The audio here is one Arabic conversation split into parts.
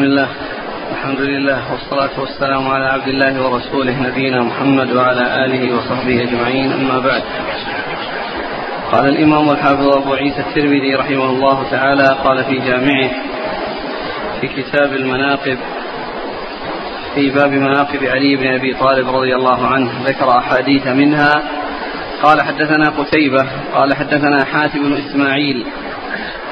بسم الله. الحمد لله والصلاة والسلام على عبد الله ورسوله نبينا محمد وعلى آله وصحبه أجمعين. أما بعد. قال الإمام الحافظ أبو عيسى الترمذي رحمه الله تعالى قال في جامعه في كتاب المناقب في باب مناقب علي بن أبي طالب رضي الله عنه ذكر أحاديث منها. قال حدثنا قتيبة قال حدثنا حاتم بن إسماعيل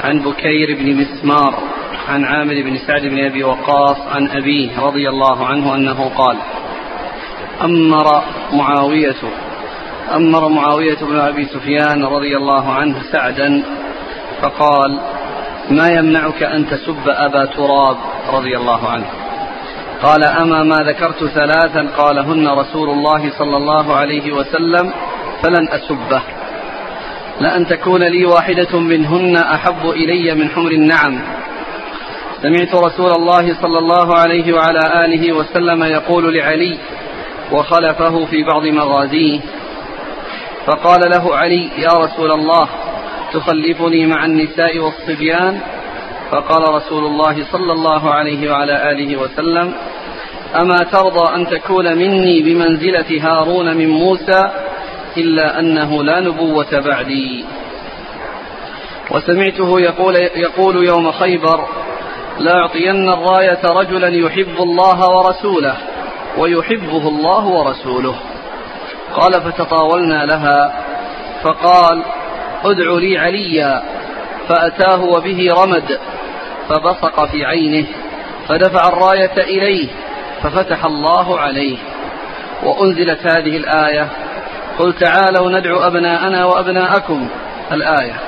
عن بكير بن مسمار عن عامر بن سعد بن أبي وقاص عن أبيه رضي الله عنه أنه قال أمر معاوية أمر معاوية بن أبي سفيان رضي الله عنه سعدا فقال ما يمنعك أن تسب أبا تراب رضي الله عنه؟ قال أما ما ذكرت ثلاثا قالهن رسول الله صلى الله عليه وسلم فلن أسبه. لأن تكون لي واحدة منهن أحب إلي من حمر النعم. سمعت رسول الله صلى الله عليه وعلى آله وسلم يقول لعلي وخلفه في بعض مغازيه فقال له علي يا رسول الله تخلفني مع النساء والصبيان؟ فقال رسول الله صلى الله عليه وعلى آله وسلم أما ترضى أن تكون مني بمنزلة هارون من موسى إلا أنه لا نبوة بعدي. وسمعته يقول, يقول يوم خيبر لأعطين الراية رجلا يحب الله ورسوله ويحبه الله ورسوله. قال فتطاولنا لها فقال ادع لي عليا فأتاه وبه رمد فبصق في عينه فدفع الراية إليه ففتح الله عليه. وأنزلت هذه الآية قل تعالوا ندعو أبناءنا وأبناءكم. الآية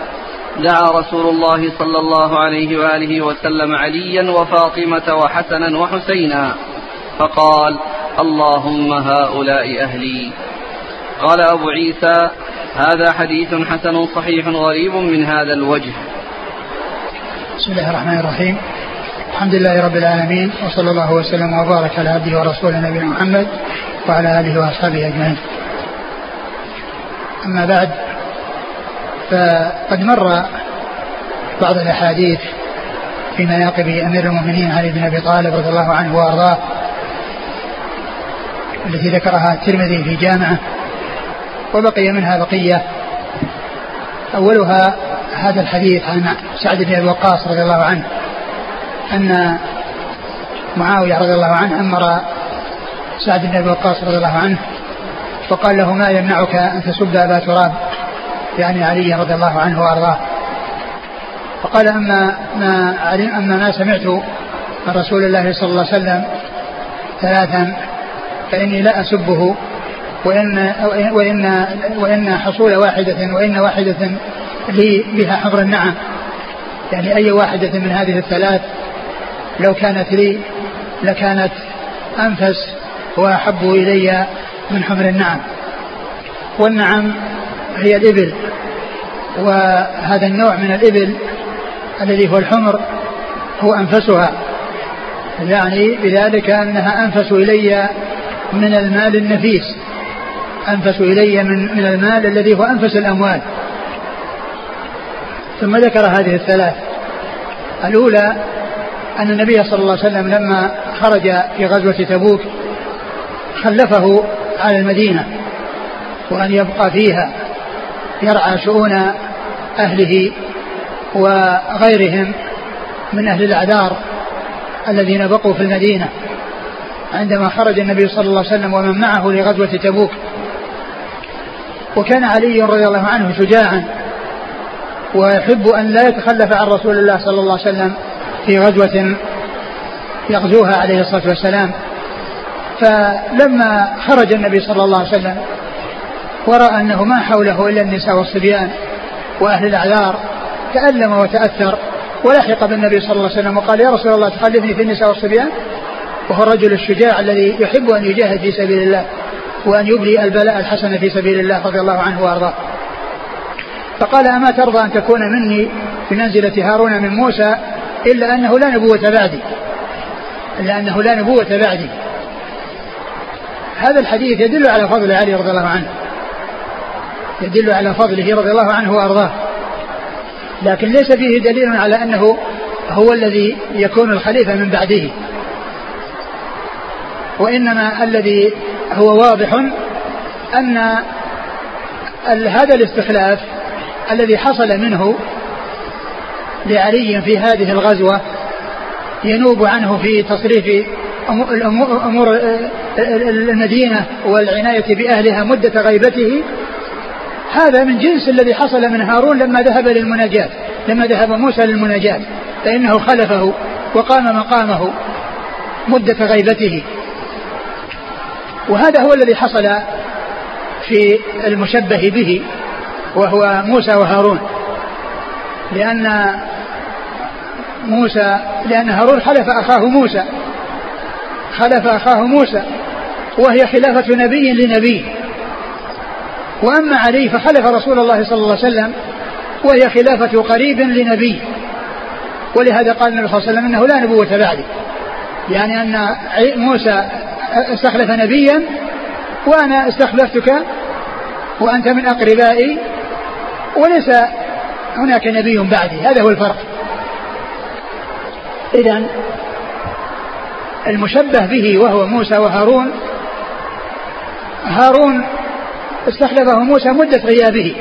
دعا رسول الله صلى الله عليه وآله وسلم عليا وفاطمة وحسنا وحسينا فقال اللهم هؤلاء أهلي. قال أبو عيسى هذا حديث حسن صحيح غريب من هذا الوجه. بسم الله الرحمن الرحيم. الحمد لله رب العالمين وصلى الله وسلم وبارك على عبده ورسوله نبينا محمد وعلى آله وأصحابه أجمعين. أما بعد فقد مر بعض الأحاديث في مناقب أمير المؤمنين علي بن أبي طالب رضي الله عنه وأرضاه التي ذكرها الترمذي في جامعه وبقي منها بقية. أولها هذا الحديث عن سعد بن أبي وقاص رضي الله عنه أن معاوية رضي الله عنه أمر سعد بن أبي وقاص رضي الله عنه وقال له ما يمنعك أن تسب أبا تراب؟ يعني علي رضي الله عنه وأرضاه. فقال أما ما أما ما سمعت من رسول الله صلى الله عليه وسلم ثلاثا فإني لا أسبه وان وان وإن حصول واحدة وإن واحدة لي بها حمر النعم. يعني أي واحدة من هذه الثلاث لو كانت لي لكانت أنفس وأحب إلي من حمر النعم. والنعم هي الإبل وهذا النوع من الإبل الذي هو الحمر هو أنفسها يعني بذلك أنها أنفس إلي من المال النفيس أنفس إلي من, من المال الذي هو أنفس الأموال. ثم ذكر هذه الثلاث الأولى أن النبي صلى الله عليه وسلم لما خرج في غزوة تبوك خلفه على المدينة وأن يبقى فيها يرعى شؤون أهله وغيرهم من أهل الأعذار الذين بقوا في المدينة. عندما خرج النبي صلى الله عليه وسلم ومن معه لغزوة تبوك وكان علي رضي الله عنه شجاعا ويحب أن لا يتخلف عن رسول الله صلى الله عليه وسلم في غزوة يغزوها عليه الصلاة والسلام. فلما خرج النبي صلى الله عليه وسلم ورأى أنه ما حوله إلا النساء والصبيان وأهل الأعذار تألم وتأثر ولحق بالنبي صلى الله عليه وسلم وقال يا رسول الله تخلفني في النساء والصبيان؟ وهو الرجل الشجاع الذي يحب أن يجاهد في سبيل الله وأن يبلي البلاء الحسن في سبيل الله رضي الله عنه وأرضاه. فقال أما ترضى أن تكون مني بمنزلة هارون من موسى إلا أنه لا نبوة بعدي إلا أنه لا نبوة بعدي. هذا الحديث يدل على فضل علي رضي الله عنه. يدل على فضله رضي الله عنه وأرضاه. لكن ليس فيه دليل على أنه هو الذي يكون الخليفة من بعده. وإنما الذي هو واضح أن هذا الاستخلاف الذي حصل منه لعلي في هذه الغزوة ينوب عنه في تصريف أمور المدينة والعناية بأهلها مدة غيبته هذا من جنس الذي حصل من هارون لما ذهب للمناجاة لما ذهب موسى للمناجاة. فإنه خلفه وقام مقامه مدة غيبته. وهذا هو الذي حصل في المشبه به وهو موسى وهارون. لأن موسى لأن هارون خلف أخاه موسى. خلف أخاه موسى وهي خلافة نبي لنبي. وأما علي فخلف رسول الله صلى الله عليه وسلم وهي خلافة قريب لنبي. ولهذا قال النبي صلى الله عليه وسلم إنه لا نبوة بعدي يعني أن موسى استخلف نبيا وأنا استخلفتك وأنت من أقربائي وليس هناك نبي بعدي. هذا هو الفرق. اذا المشبه به وهو موسى وهارون. هارون استخلفه موسى مدة غيابه.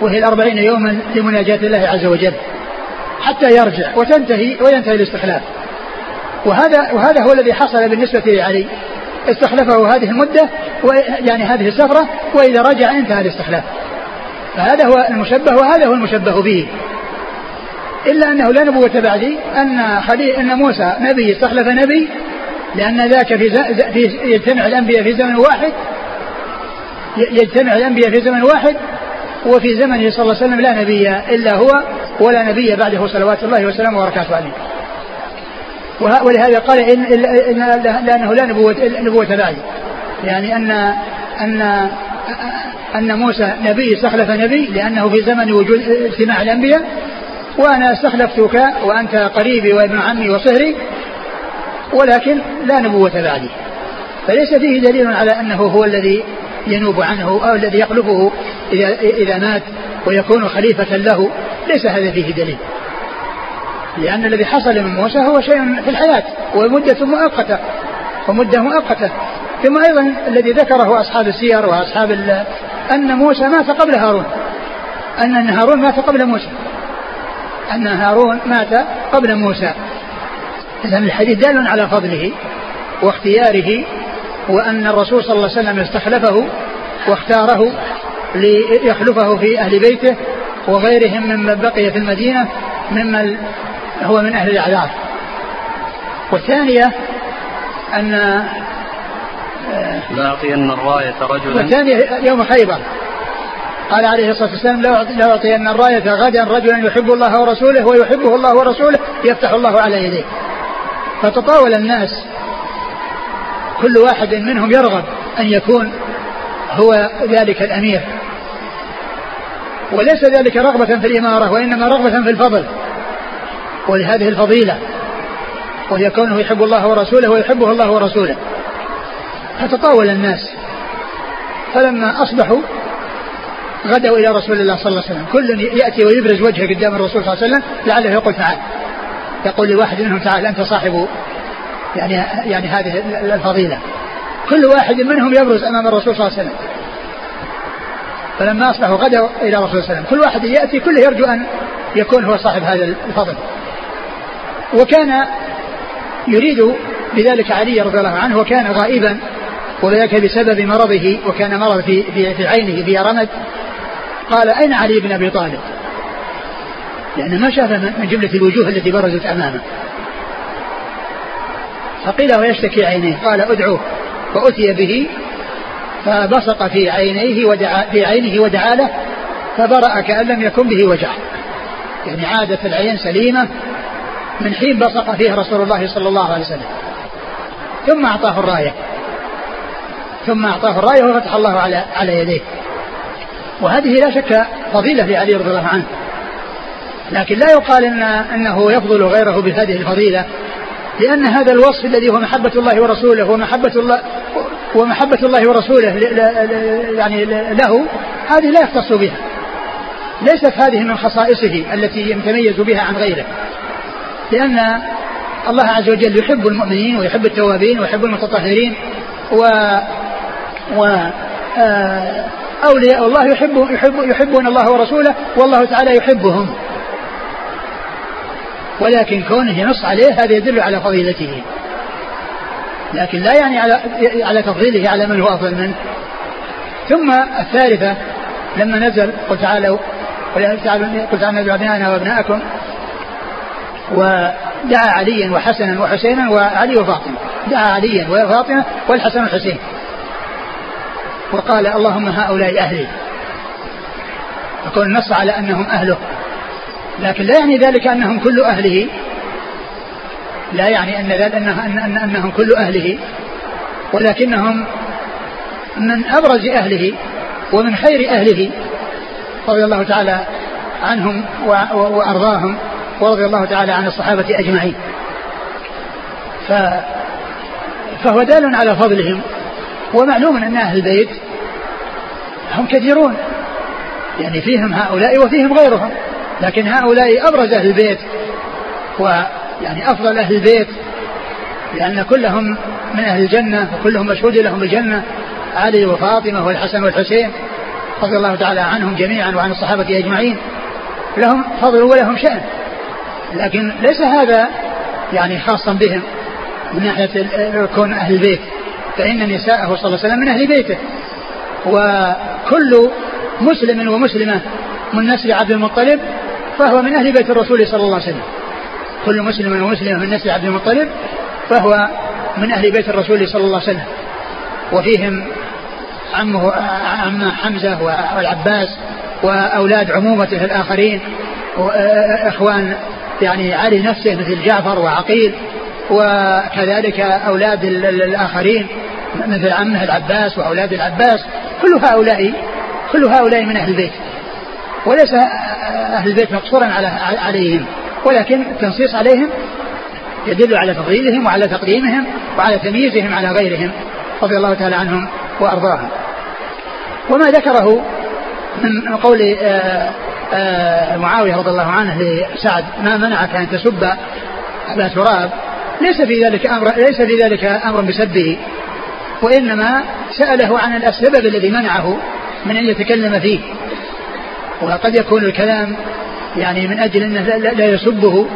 وهي الأربعين يوما لمناجاة الله عز وجل. حتى يرجع وتنتهي وينتهي الاستخلاف وهذا وهذا هو الذي حصل بالنسبة لعلي. استخلفه هذه المدة يعني هذه السفرة وإذا رجع انتهى الاستخلاف فهذا هو المشبه وهذا هو المشبه به. إلا أنه لا نبوة بعدي أن أن موسى نبي استخلف نبي لأن ذاك في, في يجتمع الأنبياء في زمن واحد يجتمع الأنبياء في زمن واحد وفي زمنه صلى الله عليه وسلم لا نبي إلا هو ولا نبي بعده صلوات الله وسلامه وبركاته عليه. ولهذا قال إن, لأنه لا نبوة, نبوة بعد. يعني أن أن أن موسى نبي استخلف نبي لأنه في زمن وجود اجتماع الأنبياء. وأنا استخلفتك وأنت قريبي وابن عمي وصهري ولكن لا نبوة بعدي. فليس فيه دليل على أنه هو الذي ينوب عنه أو الذي يخلفه إذا, إذا مات ويكون خليفة له ليس هذا فيه دليل. لأن الذي حصل من موسى هو شيء في الحياة ومدة مؤقتة ومدة مؤقتة. ثم أيضا الذي ذكره أصحاب السير وأصحاب أن موسى مات قبل هارون. أن هارون مات قبل موسى. أن هارون مات قبل موسى. إذا الحديث دال على فضله واختياره وأن الرسول صلى الله عليه وسلم استخلفه واختاره ليخلفه في أهل بيته وغيرهم ممن بقي في المدينة ممن هو من أهل الأعذار والثانية أن لا أعطين الراية رجلا. والثانية يوم خيبر. قال عليه الصلاة والسلام لا أعطين الراية غدا رجلا يحب الله ورسوله ويحبه الله ورسوله يفتح الله على يديه. فتطاول الناس كل واحد منهم يرغب أن يكون هو ذلك الأمير. وليس ذلك رغبة في الإمارة وإنما رغبة في الفضل. ولهذه الفضيلة وهي كونه يحب الله ورسوله ويحبه الله ورسوله. فتطاول الناس. فلما أصبحوا غدوا إلى رسول الله صلى الله عليه وسلم. كل يأتي ويبرز وجهه قدام الرسول صلى الله عليه وسلم لعله يقول تعال. يقول لواحد منهم تعال أنت صاحب يعني يعني هذه الفضيلة. كل واحد منهم يبرز أمام الرسول صلى الله عليه وسلم. فلما أصبحوا غدوا إلى الرسول صلى الله عليه وسلم كل واحد يأتي كله يرجو أن يكون هو صاحب هذا الفضل. وكان يريد بذلك علي رضي الله عنه وكان غائبا وذلك بسبب مرضه وكان مرض في في, في عينه في رمد. قال أين علي بن أبي طالب؟ لأنه ما شاف من جملة الوجوه التي برزت أمامه. فقيل له يشتكي عينيه. قال ادعوه. فأتي به فبصق في عينيه ودعا في عينه ودعا له فبرأ كأن لم يكن به وجع. يعني عادت العين سليمة من حين بصق فيه رسول الله صلى الله عليه وسلم. ثم أعطاه الراية. ثم أعطاه الراية وفتح الله على على يديه. وهذه لا شك فضيلة لعلي رضي الله عنه. لكن لا يقال إن أنه يفضل غيره بهذه الفضيلة. لأن هذا الوصف الذي هو محبة الله ورسوله ومحبة الله ومحبة الله ورسوله يعني له هذه لا يختص بها. ليست هذه من خصائصه التي يتميز بها عن غيره. لأن الله عز وجل يحب المؤمنين ويحب التوابين ويحب المتطهرين و و آه، أولياء الله يحب يحب يحبون الله ورسوله والله تعالى يحبهم. ولكن كونه ينص عليه هذا يدل على فضيلته. لكن لا يعني على على تفضيله على من هو أفضل منه. ثم الثالثة لما نزل قل تعالوا قل تعالوا ندعو أبنائنا وابناءكم ودعا عليا وحسنا وحسينا وعلي وفاطمة. دعا عليا وفاطمة والحسن والحسين. وقال اللهم هؤلاء أهلي. يكون نص على أنهم أهله. لكن لا يعني ذلك أنهم كل أهله. لا يعني أن ذلك أنه أن أن أنهم كل أهله. ولكنهم من أبرز أهله ومن خير أهله رضي الله تعالى عنهم وأرضاهم ورضي الله تعالى عن الصحابة أجمعين. ف فهو دال على فضلهم. ومعلوم أن أهل البيت هم كثيرون. يعني فيهم هؤلاء وفيهم غيرهم. لكن هؤلاء أبرز أهل البيت. ويعني أفضل أهل البيت لأن كلهم من أهل الجنة وكلهم مشهود لهم بالجنة. علي وفاطمة والحسن والحسين رضي الله تعالى عنهم جميعا وعن الصحابة أجمعين. لهم فضل ولهم شأن. لكن ليس هذا يعني خاصا بهم من ناحية كون أهل البيت. فإن نساءه صلى الله عليه وسلم من أهل بيته. وكل مسلم ومسلمة من نسل عبد المطلب فهو من أهل بيت الرسول صلى الله عليه وسلم. كل مسلم ومسلمة من نسل عبد المطلب فهو من أهل بيت الرسول صلى الله عليه وسلم. وفيهم عمه عم حمزة والعباس وأولاد عمومته الآخرين وإخوان يعني علي نفسه مثل جعفر وعقيل وكذلك أولاد الآخرين مثل عمه العباس وأولاد العباس. كل هؤلاء كل هؤلاء من أهل البيت. وليس أهل البيت مقصورا على عليهم ولكن التنصيص عليهم يدل على تفضيلهم وعلى تقديمهم وعلى تمييزهم على غيرهم رضي الله تعالى عنهم وأرضاهم. وما ذكره من قول آه، آه، معاوية رضي الله عنه لسعد ما منعك أن تسب أبا تراب؟ ليس في ذلك أمر ليس في ذلك أمر بسبه وإنما سأله عن السبب الذي منعه من أن يتكلم فيه. وقد يكون الكلام يعني من أجل أنه لا يسبه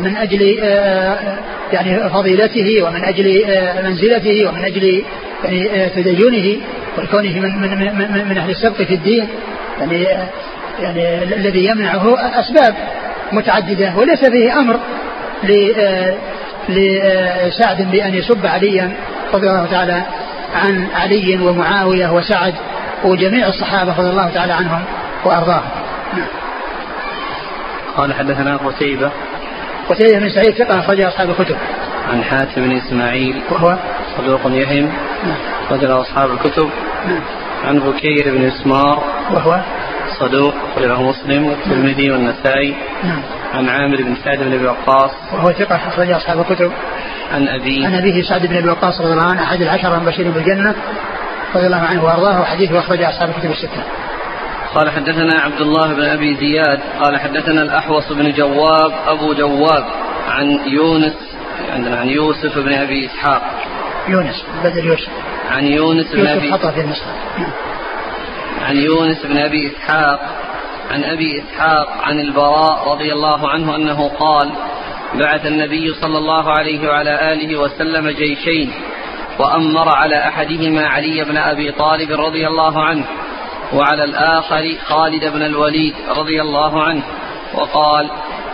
من أجل آه، يعني فضيلته ومن أجل آه، منزلته ومن أجل يعني آه، تدينه وكونه من من من, من أهل السبق في الدين يعني يعني الذي يمنعه أسباب متعددة وليس فيه أمر لسعد بأن يسب عليا رضي الله تعالى عن علي ومعاوية وسعد وجميع الصحابة رضي الله تعالى عنهم. وأرضاهم قال حدثنا قتيبة. قتيبة بن سعيد ثقة أخرج أصحاب الكتب. عن حاتم بن إسماعيل. وهو؟ صدوق يهم. نعم. رجل أصحاب الكتب. نعم. عن بكير بن اسمار وهو؟ صدوق. أخرجه مسلم والترمذي والنسائي. نعم. عن عامر بن سعد بن أبي وقاص. وهو ثقة أخرج أصحاب الكتب. عن أبيه. عن أبيه سعد بن أبي وقاص رضي الله عنه أحد العشرة المبشرين بالجنة رضي الله عنه وأرضاه وحديثه أخرج أصحاب الكتب الستة. قال حدثنا عبد الله بن أبي زياد قال حدثنا الأحوص بن جواب أبو جواب عن يونس عندنا عن يوسف بن أبي إسحاق. يونس بدل يوسف. عن يونس بن في النسخه عن يونس بن أبي إسحاق عن أبي إسحاق عن البراء رضي الله عنه أنه قال بعث النبي صلى الله عليه وعلى آله وسلم جيشين وأمر على أحدهما علي بن أبي طالب رضي الله عنه وعلى الآخر خالد بن الوليد رضي الله عنه وقال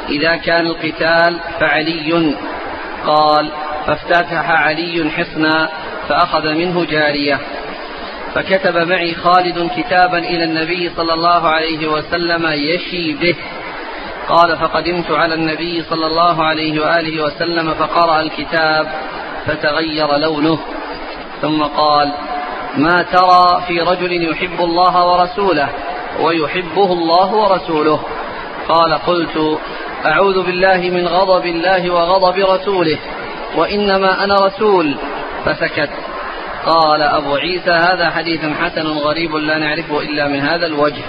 إذا كان القتال فعلي. قال فافتتح علي حصنا فأخذ منه جارية. فكتب معي خالد كتابا إلى النبي صلى الله عليه وسلم يشي به. قال فقدمت على النبي صلى الله عليه وآله وسلم فقرأ الكتاب فتغير لونه. ثم قال ما ترى في رجل يحب الله ورسوله ويحبه الله ورسوله. قال قلت أعوذ بالله من غضب الله وغضب رسوله وإنما أنا رسول فسكت. قال أبو عيسى هذا حديث حسن غريب لا نعرفه إلا من هذا الوجه.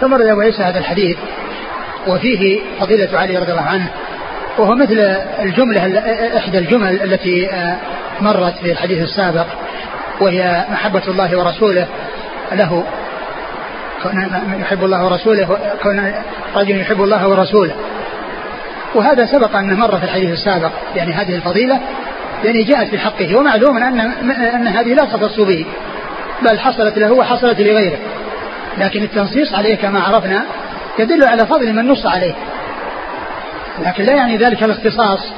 ثم أبو عيسى هذا الحديث وفيه فضيلة علي رضي الله عنه وهو مثل الجملة إحدى الجمل التي آه، مرت في الحديث السابق. وهي محبة الله ورسوله له. يحب الله ورسوله كون رجل يحب الله ورسوله. وهذا سبق أنه مر في الحديث السابق يعني هذه الفضيلة يعني جاءت في حقه ومعلوم أن أن هذه لا تختص به بل حصلت له وحصلت لغيره. لكن التنصيص عليه كما عرفنا يدل على فضل من نص عليه. لكن لا يعني ذلك الاختصاص.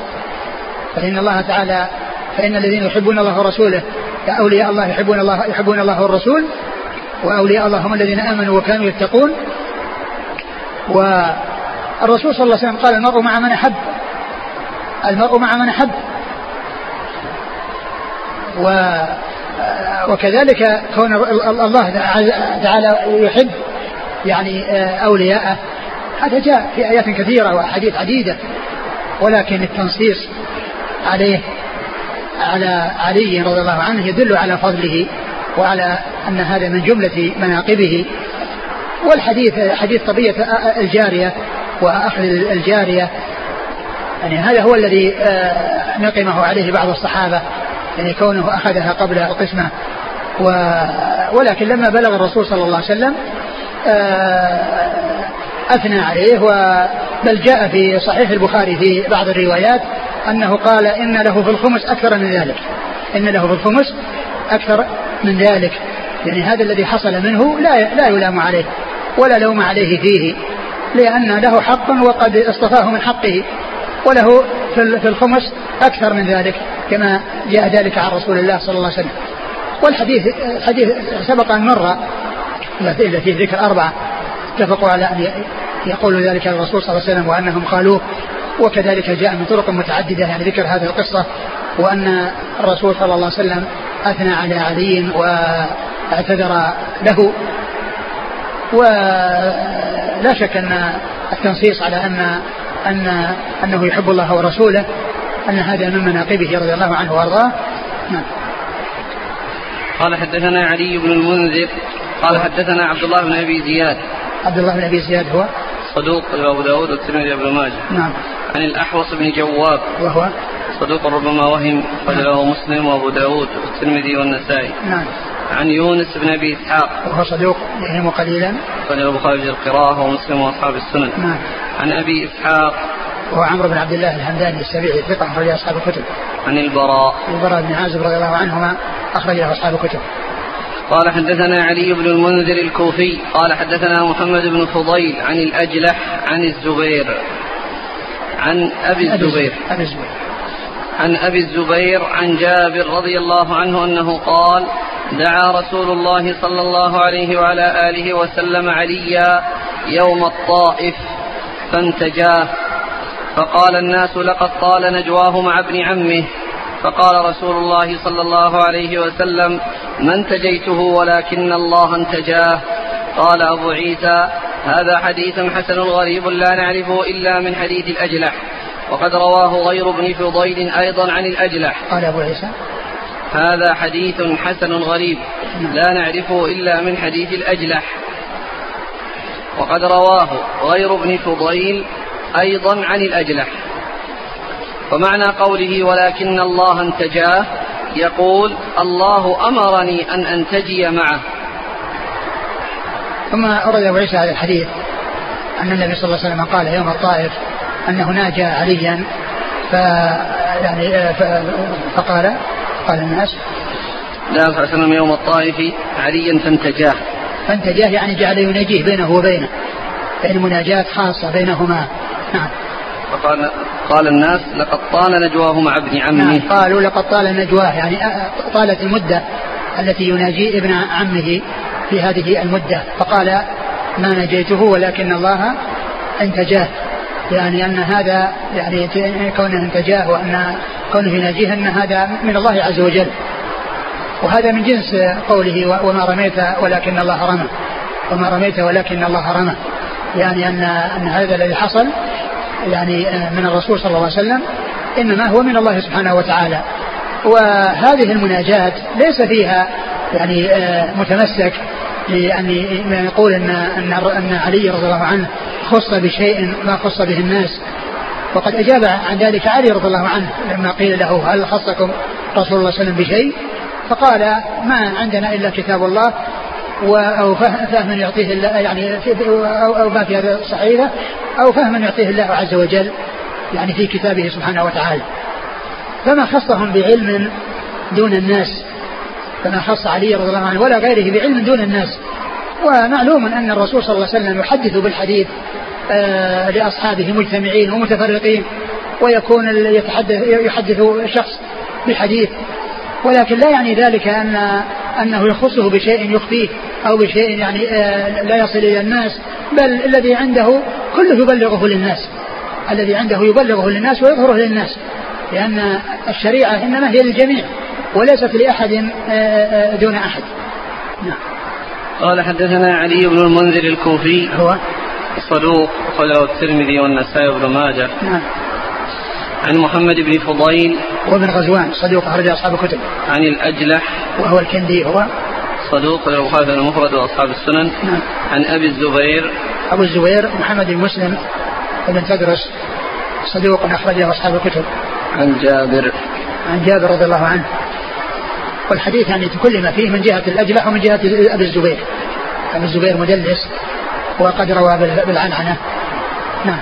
فإن الله تعالى فإن الذين يحبون الله ورسوله أولياء الله يحبون الله يحبون الله والرسول وأولياء الله هم الذين آمنوا وكانوا يتقون. والرسول صلى الله عليه وسلم قال المرء مع من أحب. المرء مع من أحب. و وكذلك كون الله تعالى يحب يعني أولياءه. هذا جاء في آيات كثيرة وأحاديث عديدة ولكن التنصيص عليه على علي رضي الله عنه يدل على فضله وعلى أن هذا من جملة مناقبه. والحديث حديث طبية الجارية وأخذ الجارية. يعني هذا هو الذي آه، نقمه عليه بعض الصحابة. يعني كونه أخذها قبل القسمة و ولكن لما بلغ الرسول صلى الله عليه وسلم آه، أثنى عليه بل جاء في صحيح البخاري في بعض الروايات أنه قال إن له في الخمس أكثر من ذلك. إن له في الخمس أكثر من ذلك. يعني هذا الذي حصل منه لا لا يلام عليه ولا لوم عليه فيه لأن له حق وقد اصطفاه من حقه وله في الخمس أكثر من ذلك كما جاء ذلك عن رسول الله صلى الله عليه وسلم. والحديث حديث سبق أن مر إلا فيه ذكر أربعة اتفقوا على أن يقول ذلك الرسول صلى الله عليه وسلم وأنهم قالوه وكذلك جاء من طرق متعددة يعني ذكر هذه القصة وأن الرسول صلى الله عليه وسلم أثنى على علي واعتذر له. ولا شك أن التنصيص على أن أن أنه يحب الله ورسوله أن هذا من مناقبه رضي الله عنه وأرضاه. نعم. قال حدثنا علي بن المنذر قال حدثنا عبد الله بن أبي زياد. عبد الله بن أبي زياد هو. صدوق أبو داود والترمذي بن ماجه. نعم. عن الأحوص بن جواب. وهو؟ صدوق ربما وهم له مسلم وأبو داود والترمذي والنسائي. نعم. عن يونس بن أبي إسحاق. وهو صدوق يهم قليلا؟ أخرجه البخاري في القراءة ومسلم وأصحاب السنن. نعم. عن أبي إسحاق. وهو عمرو بن عبد الله الهمداني السبيعي ثقة أخرج أصحاب الكتب. عن البراء. البراء بن عازب رضي الله عنهما أخرج أصحاب الكتب. قال حدثنا علي بن المنذر الكوفي قال حدثنا محمد بن فضيل عن الأجلح عن الزبير. عن أبي الزبير أبي الزبير. عن أبي الزبير عن جابر رضي الله عنه أنه قال دعا رسول الله صلى الله عليه وعلى آله وسلم عليا يوم الطائف فانتجاه. فقال الناس لقد طال نجواه مع ابن عمه. فقال رسول الله صلى الله عليه وسلم ما انتجيته ولكن الله انتجاه. قال أبو عيسى هذا حديث حسن غريب لا نعرفه إلا من حديث الأجلح وقد رواه غير ابن فضيل أيضا عن الأجلح. قال أبو عيسى. هذا حديث حسن غريب لا نعرفه إلا من حديث الأجلح. وقد رواه غير ابن فضيل أيضا عن الأجلح. ومعنى قوله ولكن الله انتجاه يقول الله أمرني أن أنتجي معه. ثم أورد أبو عيسى هذا الحديث أن النبي صلى الله عليه وسلم قال يوم الطائف أنه ناجى عليا ف يعني فقال قال الناس لا صلى الله عليه وسلم يوم الطائف عليا فانتجاه. فانتجاه يعني جعل يناجيه بينه وبينه يعني مناجاة خاصة بينهما. نعم. فقال قال الناس لقد طال نجواه مع ابن عمه. نعم قالوا لقد طال نجواه يعني طالت المدة التي يناجي ابن عمه في هذه المدة. فقال ما نجيته ولكن الله انتجاه يعني أن هذا يعني كونه انتجاه وأن كونه يناجيه أن هذا من الله عز وجل. وهذا من جنس قوله وما رميت ولكن الله رمى. وما رميت ولكن الله رمى. يعني أن أن هذا الذي حصل يعني من الرسول صلى الله عليه وسلم إنما هو من الله سبحانه وتعالى. وهذه المناجاة ليس فيها يعني متمسك لأن يقول أن أن أن علي رضي الله عنه خص بشيء ما خص به الناس. وقد أجاب عن ذلك علي رضي الله عنه لما قيل له هل خصكم رسول الله صلى الله عليه وسلم بشيء؟ فقال ما عندنا إلا كتاب الله أو فهم يعطيه الله يعني أو, أو ما في هذا الصحيفة أو فهم يعطيه الله عز وجل يعني في كتابه سبحانه وتعالى. فما خصهم بعلم دون الناس كما خص علي رضي الله عنه ولا غيره بعلم دون الناس. ومعلوم أن الرسول صلى الله عليه وسلم يحدث بالحديث آه لأصحابه مجتمعين ومتفرقين ويكون يتحدث يحدث شخص بحديث. ولكن لا يعني ذلك أن أنه يخصه بشيء يخفيه أو بشيء يعني آه لا يصل إلى الناس بل الذي عنده كله يبلغه للناس. الذي عنده يبلغه للناس ويظهره للناس لأن الشريعة إنما هي للجميع وليست لأحد آه، آه، دون أحد. نعم. قال حدثنا علي بن المنذر الكوفي. هو؟ صدوق أخرجه الترمذي والنسائي بن ماجه. نعم. عن محمد بن فضيل وابن غزوان صدوق أخرج أصحاب الكتب. عن الأجلح. وهو الكندي هو؟ صدوق البخاري المفرد وأصحاب السنن. نعم. عن أبي الزبير. أبو الزبير محمد بن مسلم بن تدرس صدوق أخرجه أصحاب الكتب. عن جابر. عن جابر رضي الله عنه. والحديث يعني تكلم فيه من جهة الأجلح ومن جهة أبي الزبير. أبي الزبير مدلس وقد روى بالعنعنة. نعم.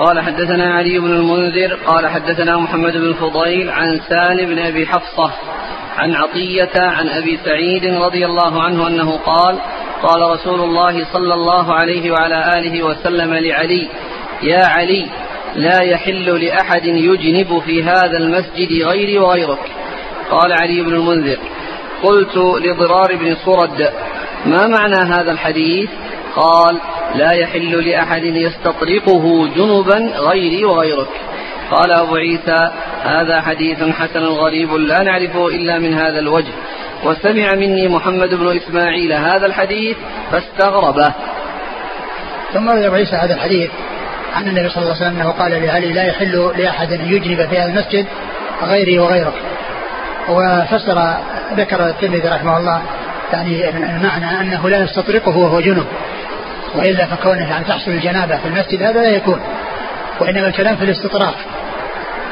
قال حدثنا علي بن المنذر قال حدثنا محمد بن فضيل عن سالم بن أبي حفصة عن عطية عن أبي سعيد رضي الله عنه أنه قال قال رسول الله صلى الله عليه وعلى آله وسلم لعلي يا علي لا يحل لأحد يجنب في هذا المسجد غيري وغيرك. قال علي بن المنذر قلت لضرار بن صرد ما معنى هذا الحديث؟ قال لا يحل لأحد يستطرقه جنبا غيري وغيرك. قال أبو عيسى هذا حديث حسن غريب لا نعرفه إلا من هذا الوجه. وسمع مني محمد بن إسماعيل هذا الحديث فاستغربه. ثم روي أبو عيسى هذا الحديث عن النبي صلى الله عليه وسلم أنه قال لعلي لا يحل لأحد أن يجنب في هذا المسجد غيري وغيرك. وفسر ذكر الترمذي رحمه الله يعني المعنى أنه لا يستطرقه وهو جنب. وإلا فكونه يعني تحصل الجنابة في المسجد هذا لا يكون وإنما الكلام في الاستطراق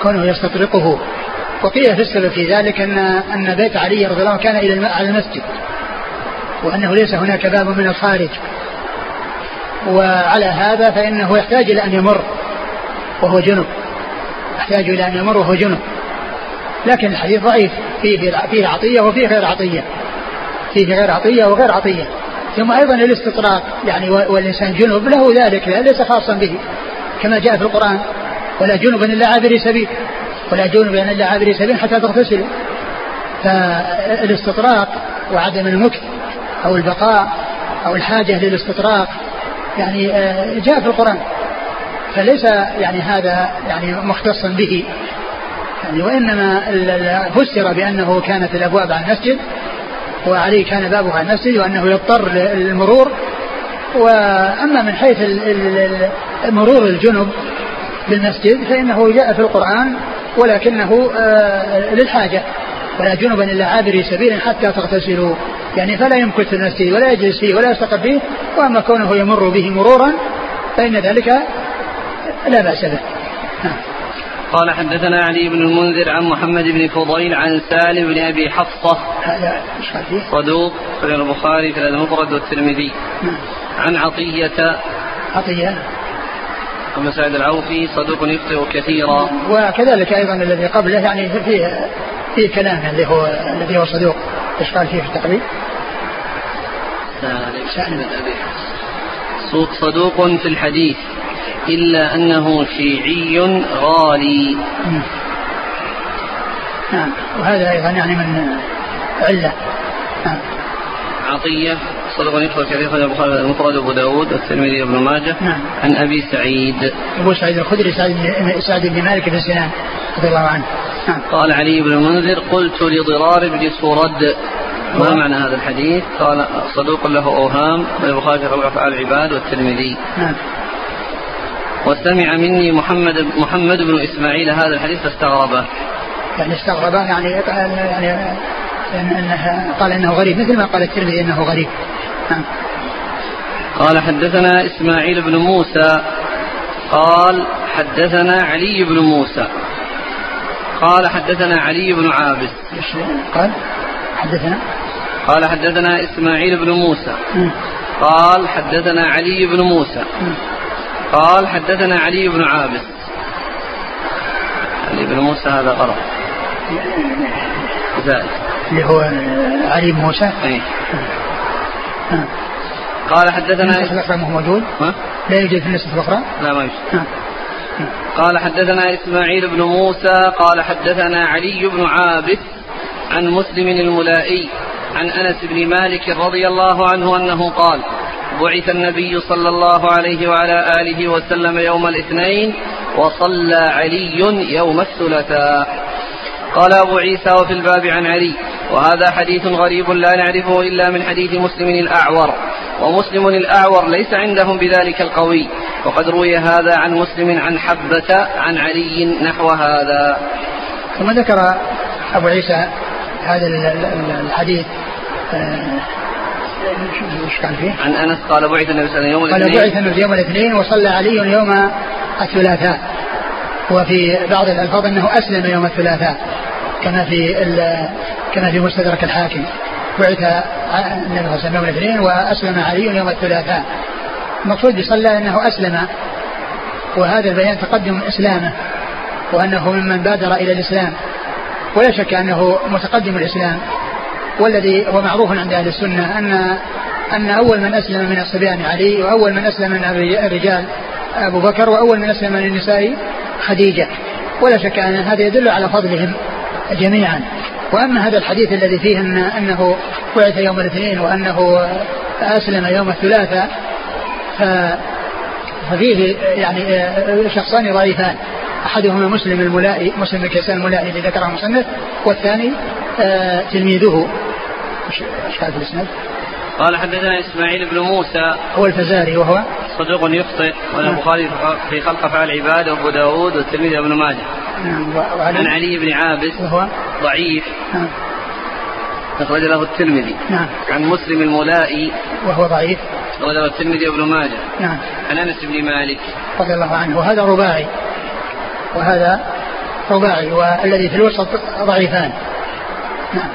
كونه يستطرقه. وقيل في السبب في ذلك ان أن بيت علي رضي الله عنه كان إلى على المسجد وأنه ليس هناك باب من الخارج. وعلى هذا فإنه يحتاج إلى أن يمر وهو جنب يحتاج إلى أن يمر وهو جنب. لكن الحديث ضعيف فيه فيه عطية وفيه غير عطية فيه غير عطية وغير عطية. ثم أيضا الاستطراق يعني والإنسان جنب له ذلك ليس خاصا به كما جاء في القرآن. ولا جنبا إلا عابري سبيل ولا جنبا إلا عابري سبيل حتى تغتسلوا فالاستطراق وعدم المكث أو البقاء أو الحاجة للاستطراق يعني آه، جاء في القرآن. فليس يعني هذا يعني مختصا به. يعني وإنما فسر بأنه كانت الأبواب على المسجد وعليه كان بابه على المسجد وأنه يضطر للمرور. وأما من حيث مرور الجنب بالمسجد فإنه جاء في القرآن ولكنه آه، للحاجة. ولا جنبا إلا عابري سبيل حتى تغتسلوا. يعني فلا يمكث في المسجد ولا يجلس فيه ولا يستقر فيه. وأما كونه يمر به مرورا فإن ذلك لا بأس به. نعم. قال حدثنا علي بن المنذر عن محمد بن فضيل عن سالم بن أبي حفصة. هذا صدوق في البخاري في المفرد والترمذي. نعم. عن عطية. عطية. أبو سعيد العوفي صدوق يخطئ كثيرا. وكذلك أيضا الذي قبله يعني فيه فيه كلام اللي هو الذي هو صدوق. إيش قال فيه في التقريب؟ سالم بن أبي صدوق في الحديث. إلا أنه شيعي غالي. نعم. وهذا أيضا يعني من علة. نعم. عطية صدق يدخل كثير خرج البخاري المفرد أبو داود والترمذي وابن ماجه نعم. عن أبي سعيد. أبو سعيد الخدري سعد بن مالك بن سنان رضي الله عنه. نعم. قال علي بن المنذر قلت لضرار بن سورد ما معنى هذا الحديث؟ قال صدوق له أوهام البخاري في أفعال العباد والترمذي. نعم. وسمع مني محمد محمد بن إسماعيل هذا الحديث فاستغربه. يعني استغربه يعني يعني إنه قال إنه غريب مثل ما قال الترمذي إنه غريب. نعم. قال حدثنا إسماعيل بن موسى قال حدثنا علي بن موسى. قال حدثنا علي بن عابس. قال؟ حدثنا؟ قال حدثنا إسماعيل بن موسى. قال حدثنا علي بن موسى. قال حدثنا علي بن عابس. علي بن موسى هذا غلط زائد. اللي هو علي بن موسى؟ اي قال حدثنا النسخة الأخرى مو موجود؟ ها؟ لا يوجد في النسخة الأخرى؟ لا ما يوجد. قال حدثنا إسماعيل بن موسى قال حدثنا علي بن عابس عن مسلم الملائي عن أنس بن مالك رضي الله عنه أنه قال بعث النبي صلى الله عليه وعلى آله وسلم يوم الاثنين وصلى علي يوم الثلاثاء. قال أبو عيسى وفي الباب عن علي وهذا حديث غريب لا نعرفه إلا من حديث مسلم الأعور ومسلم الأعور ليس عندهم بذلك القوي وقد روي هذا عن مسلم عن حبة عن علي نحو هذا. ثم ذكر أبو عيسى هذا الحديث عن أنس قال بعث النبي صلى الله عليه وسلم يوم الاثنين. قال بعث النبي يوم الاثنين وصلى علي يوم الثلاثاء. وفي بعض الألفاظ أنه أسلم يوم الثلاثاء كما في كما في مستدرك الحاكم. بعث النبي صلى الله عليه وسلم يوم الاثنين وأسلم علي يوم الثلاثاء. المقصود بصلى أنه أسلم وهذا البيان تقدم إسلامه وأنه ممن بادر إلى الإسلام. ولا شك أنه متقدم الإسلام. والذي هو معروف عند أهل السنة ان أن أول من أسلم من الصبيان علي وأول من أسلم من الرجال أبو بكر وأول من أسلم من النساء خديجة. ولا شك أن هذا يدل على فضلهم جميعا. وأما هذا الحديث الذي فيه إن أنه بعث يوم الاثنين وأنه أسلم يوم الثلاثاء ففيه يعني شخصان ضعيفان. أحدهما مسلم الملائي مسلم الكيسان الملائي الذي ذكره المصنف والثاني آه، تلميذه. إيش قال في الإسناد؟ قال حدثنا إسماعيل بن موسى. هو الفزاري وهو صدوق يخطئ والبخاري نعم. في خلق أفعال العباد وأبو داود والترمذي وابن ماجه. نعم عن علي بن عابس. وهو؟ ضعيف. نعم. أخرج له الترمذي. نعم. عن مسلم الملائي. وهو ضعيف. أخرج له الترمذي وابن ماجه. نعم. عن أنس بن مالك. رضي الله عنه. وهذا رباعي. وهذا رباعي والذي في الوسط ضعيفان. نعم.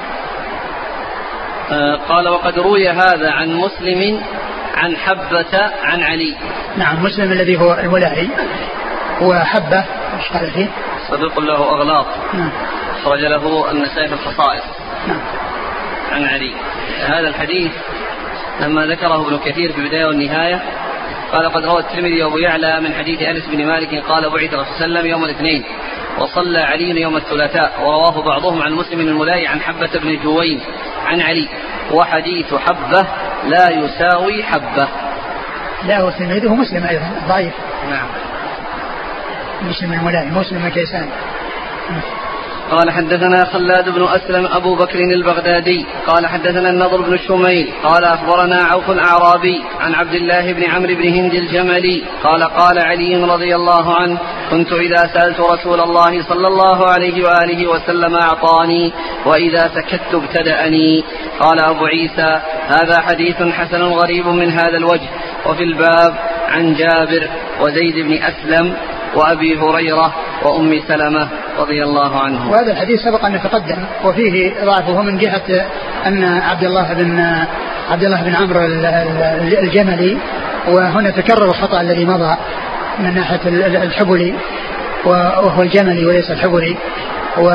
قال وقد روي هذا عن مسلم عن حبة عن علي. نعم مسلم الذي هو الملائي وحبة إيش قال فيه؟ صدوق له أغلاط. نعم. أخرج له النسائي في الخصائص. نعم. عن علي. هذا الحديث لما ذكره ابن كثير في البداية والنهاية قال قد روى الترمذي وأبو يعلى من حديث أنس بن مالك قال بعث الرسول صلى الله عليه وسلم يوم الاثنين وصلى علي يوم الثلاثاء ورواه بعضهم عن مسلم الملاي عن حبة بن جوين عن علي وحديث حبة لا يساوي حبة. لا هو سنده مسلم أيضا ضعيف. نعم. مسلم الملاي مسلم كيسان. قال حدثنا خلاد بن أسلم أبو بكر البغدادي. قال حدثنا النضر بن الشميل. قال أخبرنا عوف الأعرابي عن عبد الله بن عمرو بن هند الجملي. قال قال علي رضي الله عنه كنت إذا سألت رسول الله صلى الله عليه وآله وسلم أعطاني وإذا سكت ابتدأني. قال أبو عيسى هذا حديث حسن غريب من هذا الوجه. وفي الباب عن جابر وزيد بن أسلم وأبي هريرة وأم سلمة رضي الله عنهم وهذا الحديث سبق أن يتقدم وفيه ضعفه من جهة أن عبد الله بن عبد الله بن عمرو الجملي وهنا تكرر الخطأ الذي مضى من ناحية الحبلي وهو الجملي وليس الحبلي و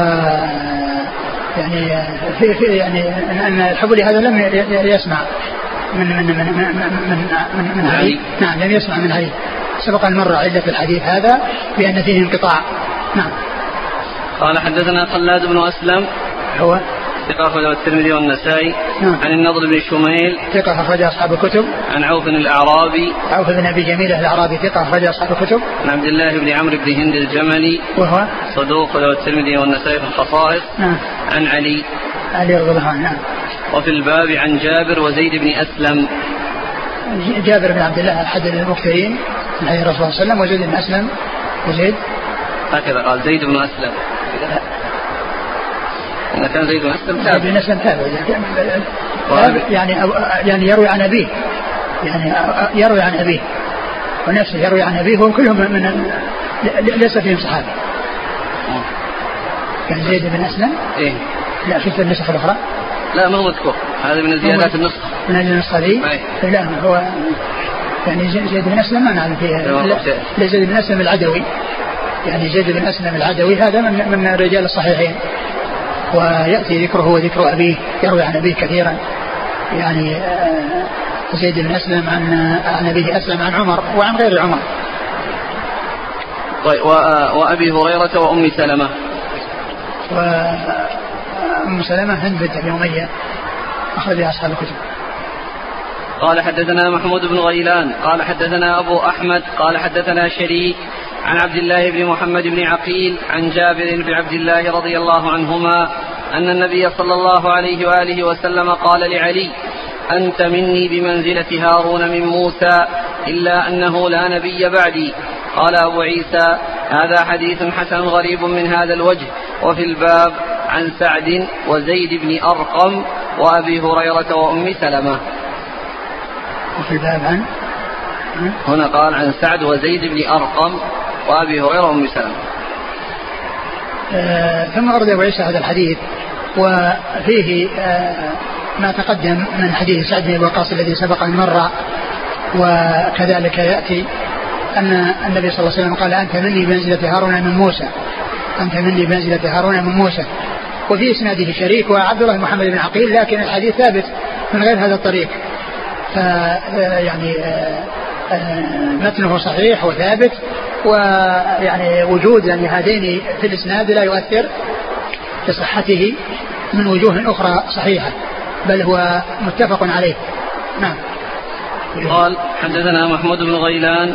يعني في في يعني ان الحبلي هذا لم يسمع من من من من من, من, من علي نعم لم يسمع من علي سبق أن مر عدة الحديث هذا بأن فيه انقطاع. نعم. قال حدثنا خلاد بن أسلم هو؟ ثقة أخرجه الترمذي والنسائي. نعم. عن النضر بن شميل ثقة أخرج أصحاب الكتب. عن عوف الأعرابي. عوف بن أبي جميلة الأعرابي ثقة أخرج أصحاب الكتب. عن عبد الله بن عمرو بن هند الجملي. وهو؟ صدوق له الترمذي والنسائي في الخصائص. نعم. عن علي. علي رضي الله عنه نعم. وفي الباب عن جابر وزيد بن أسلم. جابر بن عبد الله أحد المكثرين من حديث الرسول صلى الله عليه وسلم وزيد بن أسلم. وزيد. هكذا قال زيد بن أسلم. كان زيد بن أسلم تابع. زيد بن أسلم تابع. يعني يعني يروي عن أبيه. يعني يروي عن أبيه. ونفسه يروي عن أبيه وكلهم من ليس فيهم صحابي يعني زيد بن أسلم؟ إيه. لا في النسخ الأخرى. لا ما هو مذكور. هذا من زيادات النسخة. من النسخة ذي لا هو يعني زيد بن أسلم ما نعلم فيها لا زيد بن أسلم العدوي. يعني زيد بن أسلم العدوي هذا من من رجال الصحيحين. ويأتي ذكره وذكر أبيه يروي عن أبيه كثيرا. يعني آه، زيد بن أسلم عن عن أبيه أسلم عن عمر وعن غير عمر. طيب وأبي هريرة وأم سلمة. وام سلمة هند بنت أبي أمية. اخرج أصحاب الكتب. قال حدثنا محمود بن غيلان قال حدثنا أبو أحمد قال حدثنا شريك عن عبد الله بن محمد بن عقيل عن جابر بن عبد الله رضي الله عنهما أن النبي صلى الله عليه وآله وسلم قال لعلي أنت مني بمنزلة هارون من موسى إلا أنه لا نبي بعدي. قال أبو عيسى هذا حديث حسن غريب من هذا الوجه وفي الباب عن سعد وزيد بن أرقم وأبي هريرة وأم سلمة. وفي الباب عن هنا قال عن سعد وزيد بن أرقم وأبي هريرة وأم سلمة. آه ثم أورد أبو عيسى هذا الحديث وفيه آه ما تقدم من حديث سعد بن وقاص الذي سبق أن مر وكذلك يأتي أن النبي صلى الله عليه وسلم قال أنت مني بمنزلة هارون من موسى أنت مني بمنزلة هارون من موسى. وفي إسناده شريك وعبد الله محمد بن عقيل لكن الحديث ثابت من غير هذا الطريق. يعني متنه صحيح وثابت ويعني وجود يعني هذين في الإسناد لا يؤثر في صحته من وجوه أخرى صحيحة بل هو متفق عليه. نعم. قال حدثنا محمود بن غيلان.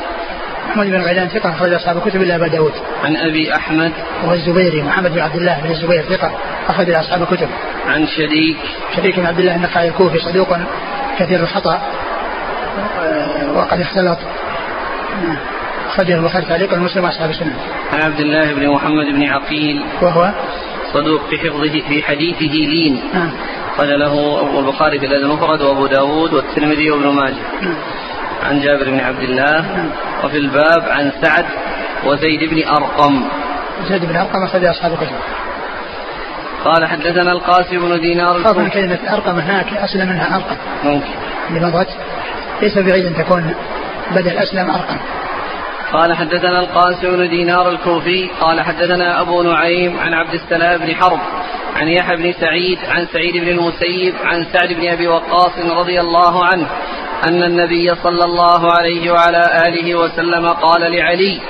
محمود بن غيلان ثقة أخرج أصحاب الكتب إلا أبا داود. عن أبي أحمد. وهو الزبيري محمد بن عبد الله بن الزبير ثقة أخرج أصحاب الكتب. عن شريك. شريك بن عبد الله النخعي الكوفي صدوق كثير الخطأ وقد اختلط أخرجه البخاري تعليقا ومسلم أصحاب السنة. عن عبد الله بن محمد بن عقيل. وهو؟ صدوق في حفظه في حديثه لين. نعم قال له البخاري في الأدب المفرد وأبو داود والترمذي وابن ماجه. نعم. عن جابر بن عبد الله. نعم. وفي الباب عن سعد وزيد بن أرقم. زيد بن أرقم أخرج أصحاب الكتب. قال حدثنا القاسم بن دينار خاصة كلمة أرقم هناك أصل منها أرقم. ممكن. لمضت. ليس بعيد أن تكون بدل أسلم أرقم. قال حدثنا القاسم بن دينار الكوفي. قال حدثنا أبو نعيم عن عبد السلام بن حرب عن يحيى بن سعيد عن سعيد بن المسيب عن سعد بن أبي وقاص رضي الله عنه أن النبي صلى الله عليه وعلى آله وسلم قال لعلي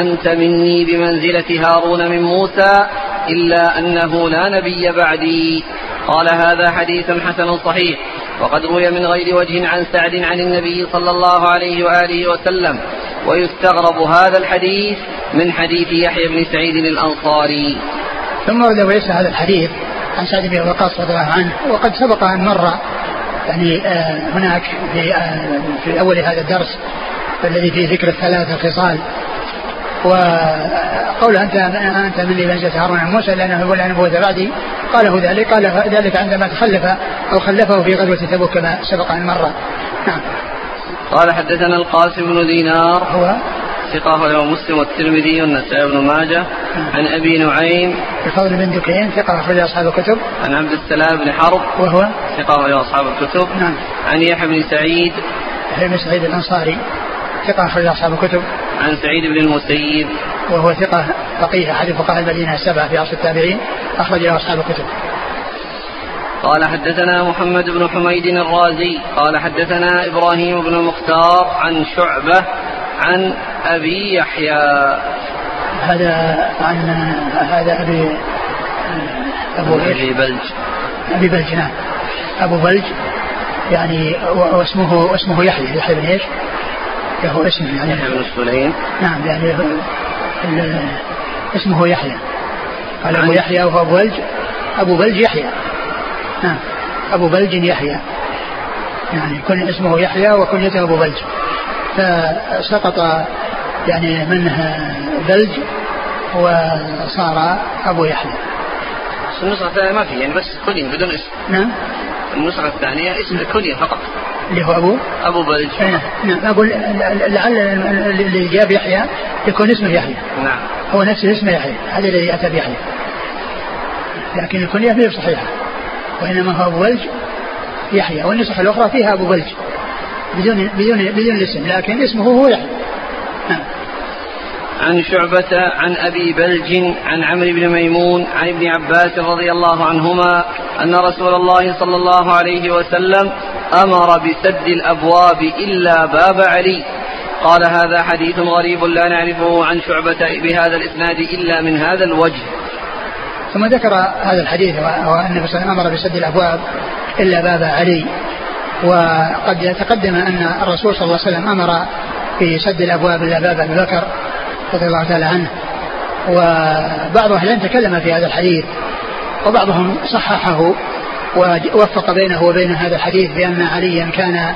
أنت مني بمنزلة هارون من موسى إلا أنه لا نبي بعدي. قال هذا حديث حسن صحيح. وقد روي من غير وجه عن سعد عن النبي صلى الله عليه وآله وسلم. ويستغرب هذا الحديث من حديث يحيى بن سعيد الأنصاري. ثم ورد عيسى هذا الحديث عن سعد بن وقاص رضي الله عنه وقد سبق أن مر يعني آه هناك في آه في أول هذا الدرس الذي فيه ذكر الثلاثة خصال. وقول انت أنت مني منزلة هارون عن موسى لأنه يقول أنا نبوة بعدي قاله ذلك قال ذلك عندما تخلف أو خلفه في غزوة تبوك كما سبق أن مر. نعم. قال حدثنا القاسم بن دينار هو؟ ثقة له مسلم والترمذي والنسائي بن ماجه. عن أبي نعيم. الفضل بن دكين ثقة أخرج أصحاب الكتب. عن عبد السلام بن حرب. وهو؟ ثقة أخرج أصحاب الكتب. نعم. عن يحيى بن سعيد. يحيى بن سعيد الأنصاري ثقة أخرج أصحاب الكتب. عن سعيد بن المسيب. وهو ثقة فقيه أحد فقهاء المدينة السبعة في عصر التابعين أخرج له أصحاب الكتب. قال حدثنا محمد بن حميد الرازي قال حدثنا إبراهيم بن المختار عن شعبة عن أبي يحيى. هذا عن هذا أبي أبو ابي بلج. أبي بلج نعم. أبو بلج يعني واسمه واسمه يحيى يحيى بن إيش؟ له اسم يعني. يحيى بن سليم. نعم يعني اسمه يحيى. قال أبو يحيى وهو أبو بلج. أبو بلج يحيى. نعم أبو بلج يحيى. يعني كن اسمه يحيى وكنيته أبو بلج. فسقط يعني منه بلج وصار أبو يحيى. النسخة الثانية ما في يعني بس كنية بدون اسم. نعم. النسخة الثانية اسم كنية فقط. اللي هو أبو أبو بلج نعم. نعم أقول لعل اللي جاب يحيى يكون اسمه يحيى. نعم. هو نفسه اسمه يحيى هذا الذي أتى بيحيى لكن الكنية فيه صحيحة وإنما هو أبو بلج يحيى والنسخة الأخرى فيها أبو بلج بدون بدون بدون الاسم لكن اسمه هو يحيى. نعم. عن شعبة عن أبي بلج عن عمرو بن ميمون عن ابن عباس رضي الله عنهما أن رسول الله صلى الله عليه وسلم أمر بسد الأبواب إلا باب علي. قال هذا حديث غريب لا نعرفه عن شعبة بهذا الإسناد إلا من هذا الوجه. ثم ذكر هذا الحديث وأن صلى أمر بسد الأبواب إلا باب علي. وقد تقدم أن الرسول صلى الله عليه وسلم أمر بسد الأبواب إلا باب أبي بكر. رضي الله تعالى عنه. وبعض أهل العلم تكلم في هذا الحديث وبعضهم صححه ووفق بينه وبين هذا الحديث بأن عليا كان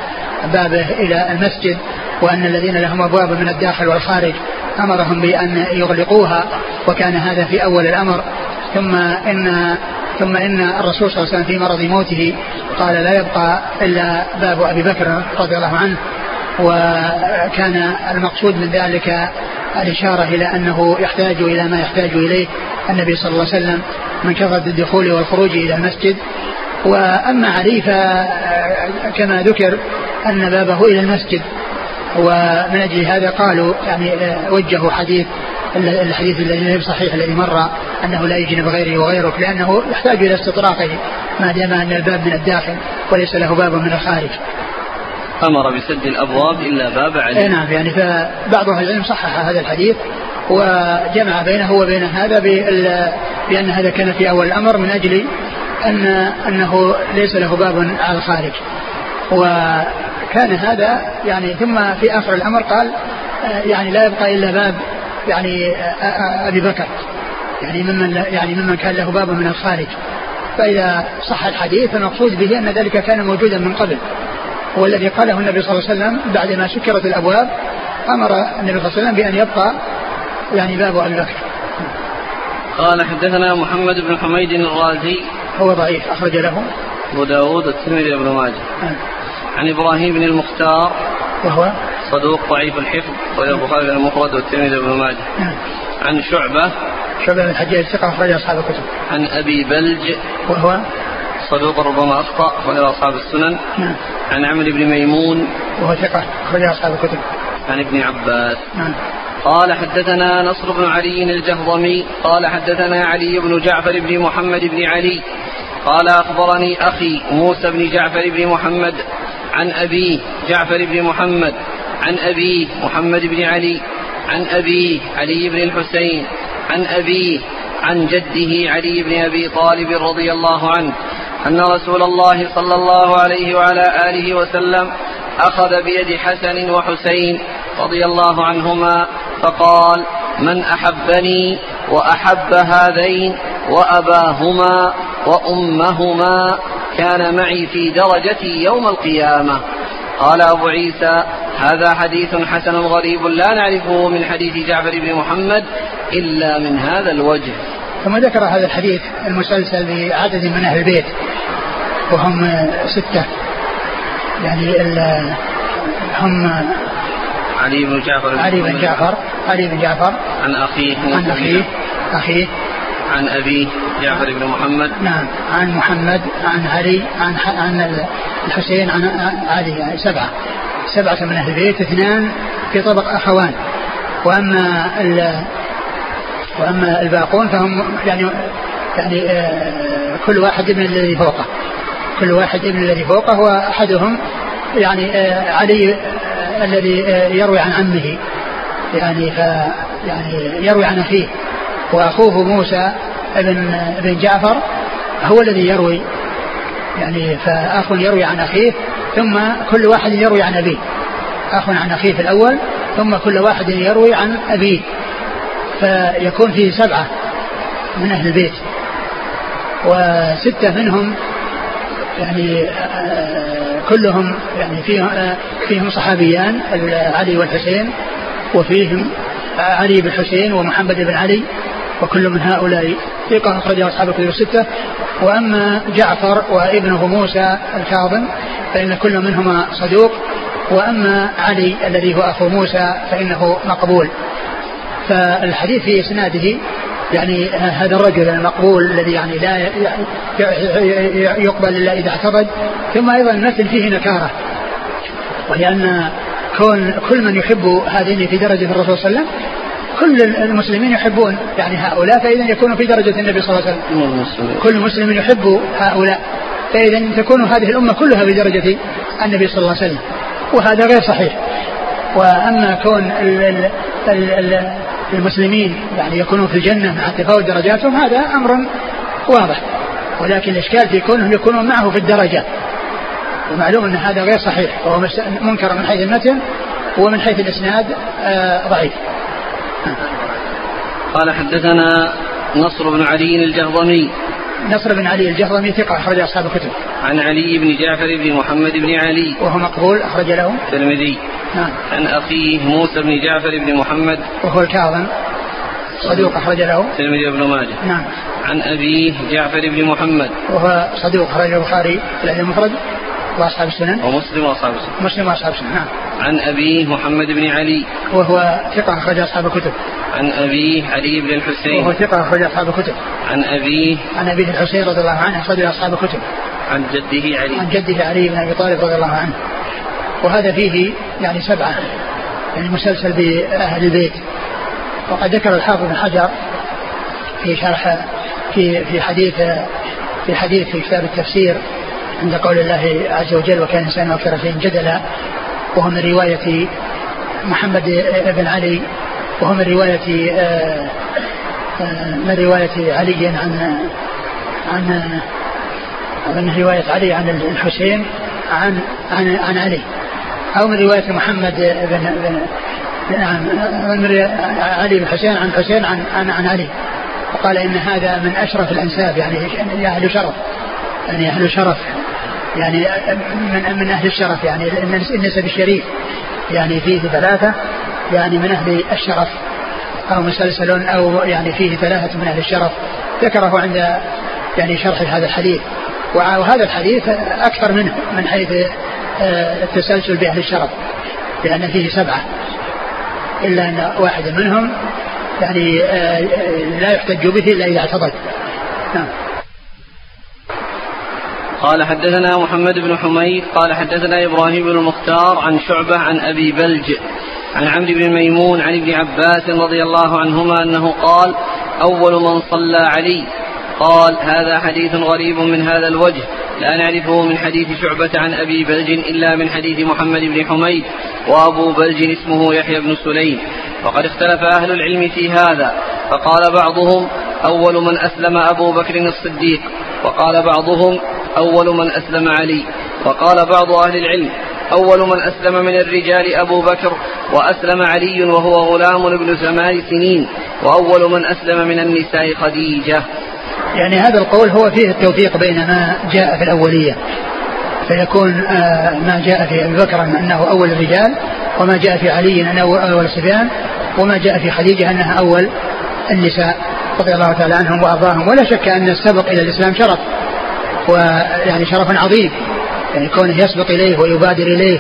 بابه إلى المسجد وأن الذين لهم أبواب من الداخل والخارج أمرهم بأن يغلقوها وكان هذا في أول الأمر. ثم إن ثم إن الرسول صلى الله عليه وسلم في مرض موته قال لا يبقى إلا باب أبي بكر رضي الله عنه. وكان المقصود من ذلك الإشارة إلى أنه يحتاج إلى ما يحتاج إليه النبي صلى الله عليه وسلم من كثرة الدخول والخروج إلى المسجد. وأما علي فكما ذكر أن بابه إلى المسجد ومن أجل هذا قالوا يعني وجهوا حديث الحديث الذي صحيح الذي مر أنه لا يجنب غيره وغيرك لأنه يحتاج إلى استطراقه ما دام أن الباب من الداخل وليس له باب من الخارج. أمر بسد الأبواب إلا باب علي نعم يعني فبعض أهل العلم صحح هذا الحديث وجمع بينه وبين هذا بأن هذا كان في أول الأمر من أجل أن أنه ليس له باب على الخارج. وكان هذا يعني ثم في آخر الأمر قال يعني لا يبقى إلا باب يعني أبي بكر يعني ممن يعني ممن كان له باب من الخارج. فإذا صح الحديث فالمقصود به أن ذلك كان موجودا من قبل. هو الذي قاله النبي صلى الله عليه وسلم بعدما سكرت الأبواب أمر النبي صلى الله عليه وسلم بأن يبقى يعني باب أبي بكر. قال حدثنا محمد بن حميد الرازي هو ضعيف أخرج له أبو داود والترمذي وابن ماجه. نعم. عن إبراهيم بن المختار وهو صدوق ضعيف الحفظ وله البخاري المفرد والترمذي وابن ماجه. نعم. عن شعبة شعبة بن الحجاج ثقة أخرج أصحاب الكتب. عن أبي بلج وهو صدوق ربما أخطأ وله أصحاب السنن. نعم. عن عمرو بن ميمون. وهو ثقة أخرج أصحاب الكتب. عن ابن عباس. نعم. قال حدثنا نصر بن علي الجهضمي. قال حدثنا علي بن جعفر بن محمد بن علي. قال أخبرني أخي موسى بن جعفر بن محمد عن أبيه جعفر بن محمد عن أبيه محمد بن علي عن أبيه علي بن الحسين عن أبيه عن جده علي بن أبي طالب رضي الله عنه. أن رسول الله صلى الله عليه وعلى آله وسلم أخذ بيد حسن وحسين رضي الله عنهما فقال من أحبني وأحب هذين وأباهما وأمهما كان معي في درجتي يوم القيامة. قال أبو عيسى هذا حديث حسن غريب لا نعرفه من حديث جعفر بن محمد إلا من هذا الوجه. ثم ذكر هذا الحديث المسلسل بعدد من أهل البيت. وهم ستة. يعني هم علي بن جعفر. علي بن جعفر. علي بن جعفر. عن أخيه عن أخيه. أخيه. عن أبيه جعفر بن محمد. نعم. عن محمد عن علي عن عن الحسين عن علي يعني سبعة. سبعة من أهل البيت اثنان في طبق أخوان. وأما وأما الباقون فهم يعني يعني آه، كل واحد من الذي فوقه. كل واحد من الذي فوقه وأحدهم يعني آه، علي آه، الذي يروي عن عمه. يعني ف يعني يروي عن أخيه. وأخوه موسى ابن ابن جعفر هو الذي يروي. يعني فأخ يروي عن أخيه ثم كل واحد يروي عن أبيه. أخ عن أخيه في الأول ثم كل واحد يروي عن أبيه. فيكون فيه سبعة من أهل البيت. وستة منهم يعني آه، كلهم يعني فيهم آه، فيهم صحابيان علي والحسين وفيهم علي بن حسين ومحمد بن علي وكل من هؤلاء ثقة أخرجه أصحاب الكتب الستة. وأما جعفر وابنه موسى الكاظم فإن كل منهما صدوق. وأما علي الذي هو أخو موسى فإنه مقبول. فالحديث في إسناده يعني هذا الرجل المقبول الذي يعني لا يقبل إلا إذا اعتقد ثم أيضا المثل فيه نكارة. ولأن كون كل من يحب هذين في درجة الرسول صلى الله عليه وسلم كل المسلمين يحبون يعني هؤلاء فاذا يكونوا في درجة النبي صلى الله عليه وسلم. كل مسلم يحب هؤلاء فاذا تكون هذه الأمة كلها في درجة النبي صلى الله عليه وسلم وهذا غير صحيح. وأما كون المسلمين يعني يكونون في الجنة مع تفاوت درجاتهم هذا أمر واضح. ولكن الإشكال في كونهم يكونون معه في الدرجة. ومعلوم أن هذا غير صحيح وهو منكر من حيث المتن ومن حيث الإسناد آه، ضعيف. قال حدثنا نصر بن علي الجهضمي. نصر بن علي الجهضمي ثقة أخرج أصحاب الكتب. عن علي بن جعفر بن محمد بن علي. وهو مقبول أخرج له. الترمذي. نعم. عن أخيه موسى بن جعفر بن محمد. وهو الكاظم. صدوق أخرج له. الترمذي بن ماجه. نعم. عن أبيه جعفر بن محمد. وهو صدوق أخرج البخاري في المفرد وأصحاب السنن؟ ومسلم وأصحاب السنن. مسلم وأصحاب السنن نعم. عن ابيه محمد بن علي. وهو ثقة أخرج أصحاب الكتب. عن أبيه علي بن الحسين. وهو ثقة أخرج أصحاب الكتب. عن أبيه عن أبيه الحسين رضي الله عنه أخرج أصحاب الكتب. عن جده علي. عن جده علي بن أبي طالب رضي الله عنه. وهذا فيه يعني سبعة يعني مسلسل بأهل البيت. وقد ذكر الحافظ بن حجر في شرح في في حديث في حديث في كتاب التفسير عند قول الله عز وجل وكان الانسان أكثر شيء جدلا وهو من رواية محمد بن علي وهو من رواية آه، آه، من رواية علي عن عن من رواية علي عن الحسين عن عن عن علي. أو من رواية محمد بن بن نعم من علي بن حسين عن حسين عن عن, عن علي. وقال إن هذا من أشرف الأنساب يعني أهل شرف. يعني أهل شرف يعني من من أهل الشرف يعني النسب الشريف. يعني فيه ثلاثة يعني من أهل الشرف. أو مسلسل أو يعني فيه ثلاثة من أهل الشرف. ذكره عند يعني شرح هذا الحديث. وهذا الحديث أكثر منه من حيث آه، التسلسل بأهل الشرف. لأن فيه سبعة. إلا أن واحد منهم يعني آه، لا يحتج به إلا إذا اعتضد. نعم. قال حدثنا محمد بن حميد قال حدثنا إبراهيم بن المختار عن شعبة عن أبي بلج عن عمرو بن ميمون عن ابن عباس رضي الله عنهما أنه قال أول من صلى علي. قال هذا حديث غريب من هذا الوجه. لا نعرفه من حديث شعبة عن أبي بلج إلا من حديث محمد بن حميد وأبو بلج اسمه يحيى بن سليم. وقد اختلف أهل العلم في هذا. فقال بعضهم أول من أسلم أبو بكر الصديق. وقال بعضهم أول من أسلم علي وقال بعض أهل العلم أول من أسلم من الرجال أبو بكر وأسلم علي وهو غلام ابن ثمان سنين وأول من أسلم من النساء خديجة. يعني هذا القول هو فيه التوفيق بين ما جاء في الأولية. فيكون آه، ما جاء في أبي بكر أنه أول الرجال وما جاء في علي أنه أول الصبيان وما جاء في خديجة أنها أول النساء رضي الله تعالى عنهم وأرضاهم. ولا شك أن السبق إلى الإسلام شرف. ويعني شرف عظيم. يعني كونه يسبق إليه ويبادر إليه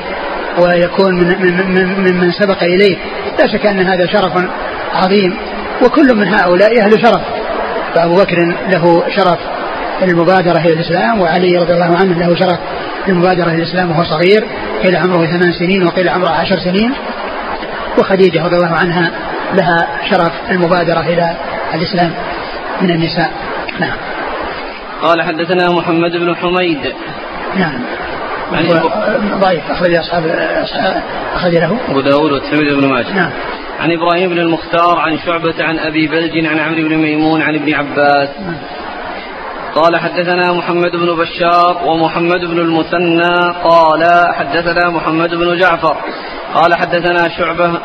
ويكون من من من, من, من سبق إليه. لا شك أن هذا شرف عظيم. وكل من هؤلاء أهل شرف. فأبو بكر له شرف المبادرة إلى الإسلام وعلي رضي الله عنه له شرف المبادرة إلى الإسلام وهو صغير قيل عمره ثمان سنين وقيل عمره عشر سنين. وخديجة رضي الله عنها لها شرف المبادرة إلى الإسلام من النساء. نعم. قال حدثنا محمد بن حميد. نعم. ضعيف أخرج أصحاب أخرج له. أبو داود والترمذي بن ماجه. نعم. عن إبراهيم بن المختار عن شعبة عن أبي بلج عن عمرو بن ميمون عن ابن عباس. نعم. قال حدثنا محمد بن بشار ومحمد بن المثنى. قال حدثنا محمد بن جعفر. قال حدثنا شعبة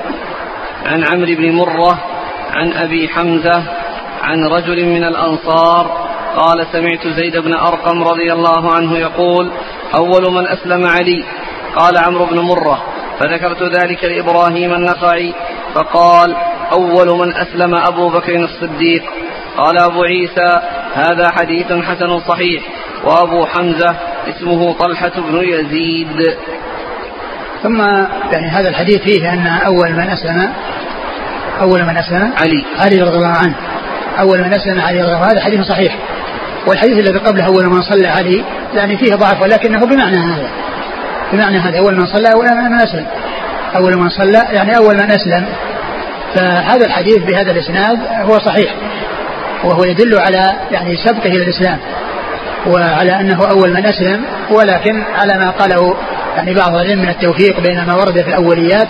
عن عمرو بن مرة عن أبي حمزة عن رجل من الأنصار قال سمعت زيد بن أرقم رضي الله عنه يقول أول من أسلم علي قال عمرو بن مرة فذكرت ذلك لإبراهيم النخعي فقال أول من أسلم أبو بكر الصديق قال أبو عيسى هذا حديث حسن صحيح وأبو حمزة اسمه طلحة بن يزيد. ثم يعني هذا الحديث فيه أن أول من أسلم أول من أسلم علي. علي رضي الله عنه. أول من أسلم علي رضي الله عنه. هذا حديث صحيح. والحديث الذي قبله أول من صلى علي يعني فيه ضعف ولكنه بمعنى هذا. بمعنى هذا أول من صلى أول من أسلم. أول من صلى يعني أول من أسلم. فهذا الحديث بهذا الإسناد هو صحيح. وهو يدل على يعني سبقه إلى الإسلام. وعلى أنه أول من أسلم ولكن على ما قاله يعني بعض العلم من التوفيق بين ما ورد في الأوليات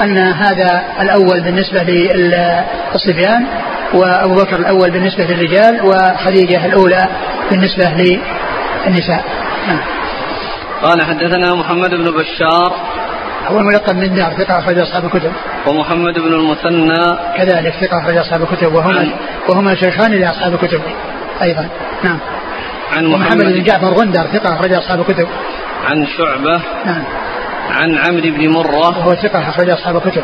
أن هذا الأول بالنسبة للصبيان وأبو بكر الأول بالنسبة للرجال وخديجة الأولى بالنسبة للنساء. نعم. قال حدثنا محمد بن بشار. هو ملقب من دار ثقة أخرج أصحاب الكتب. ومحمد بن المثنى. كذلك ثقة أخرج أصحاب الكتب. وهما وهما شيخان لأصحاب الكتب أيضا. نعم. عن محمد. بن جعفر غندر ثقة أخرج أصحاب الكتب. عن شعبة. نعم. عن عمرو بن مرة. وهو ثقة أخرج أصحاب الكتب.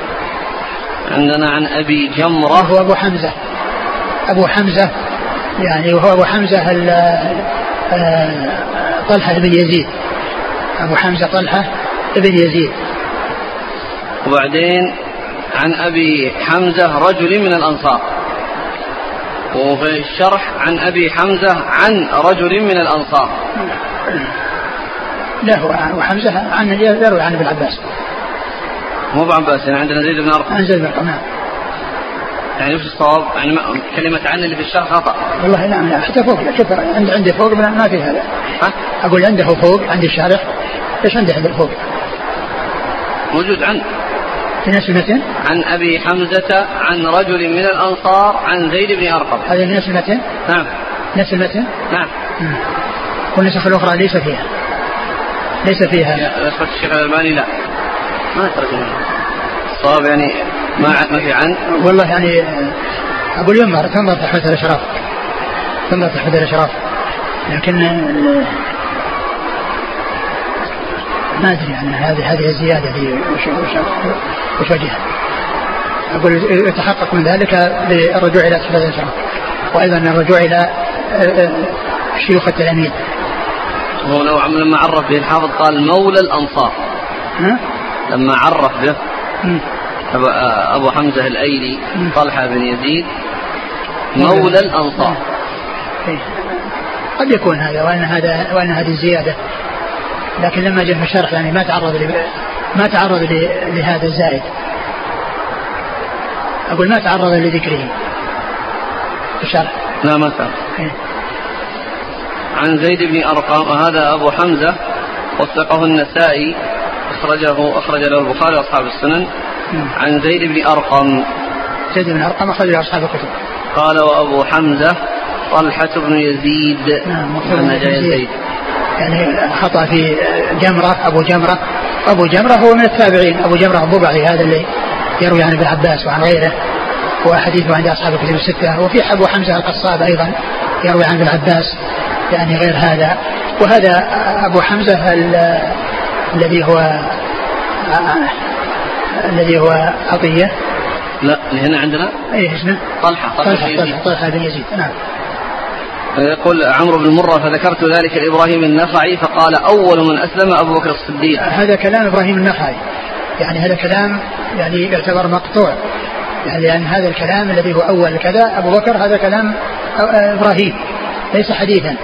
عندنا عن أبي جمرة. وهو أبو حمزة. أبو حمزة يعني وهو أبو حمزة آه، طلحة بن يزيد. أبو حمزة طلحة بن يزيد. وبعدين عن أبي حمزة رجل من الأنصار. وفي الشرح عن أبي حمزة عن رجل من الأنصار. لا هو وحمزة عن يروي عن ابن عباس. مو ابن عباس يعني عندنا زيد بن أرقم. عن زيد بن أرقم نعم. يعني وش الصواب؟ يعني كلمة عن اللي في الشرح خطأ والله نعم لا حتى فوق شوف عندي عندي فوق ما في هذا ها؟ أقول عنده فوق عندي الشارح إيش عنده عند فوق؟ موجود عن في نفس المتن؟ عن أبي حمزة عن رجل من الأنصار عن زيد بن أرقم هذا في نفس المتن؟ نعم نفس المتن؟ نعم والنسخ الاخرى ليس فيها ليس فيها نسخة الشيخ الألباني لا ما ترجمة الصواب يعني ما ما في عن والله يعني أقول ينظر تنظر تحت الأشراف تنظر تحت الأشراف لكن ما أدري يعني هذه هذه الزياده هي وش وجهها؟ أقول يتحقق من ذلك بالرجوع إلى صفه الأشراف وأيضا الرجوع إلى آه، آه، شيوخ التلاميذ. هو لو لما عرف به الحافظ قال مولى الأنصار. ها؟ لما عرف به ابو حمزة الأيلي طلحة بن يزيد مولى الأنصار. إيه. قد يكون هذا وإن هذا وإن هذه الزياده لكن لما جاء في الشرح يعني ما تعرض ما تعرض لهذا الزائد أقول ما تعرض لذكره في الشرح لا ما تعرض إيه؟ عن زيد بن أرقم هذا أبو حمزة وثقه النسائي أخرجه أخرج له البخاري وأصحاب السنن عن زيد بن أرقم. زيد بن أرقم أخرج له أصحاب الكتب. قال وأبو حمزة طلحة بن يزيد. نعم زيد. يعني خطأ في جمرة أبو جمرة. أبو جمرة هو من التابعين. أبو جمرة الضبعي هذا اللي يروي عن ابن عباس وعن غيره. وحديثه عند أصحاب الكتب الستة. وفي أبو حمزة القصاب أيضا يروي عن ابن عباس. يعني غير هذا. وهذا أبو حمزة الذي هو الذي هو عطية. لا هنا عندنا؟ إيه اسمه طلحة طلحة طلحة, طلحة بن يزيد. نعم. يقول عمرو بن مرة فذكرت ذلك لإبراهيم النخعي فقال أول من أسلم أبو بكر الصديق. هذا كلام إبراهيم النخعي. يعني هذا كلام يعني يعتبر مقطوع. يعني لأن هذا الكلام الذي هو أول كذا أبو بكر هذا كلام إبراهيم. ليس حديثا.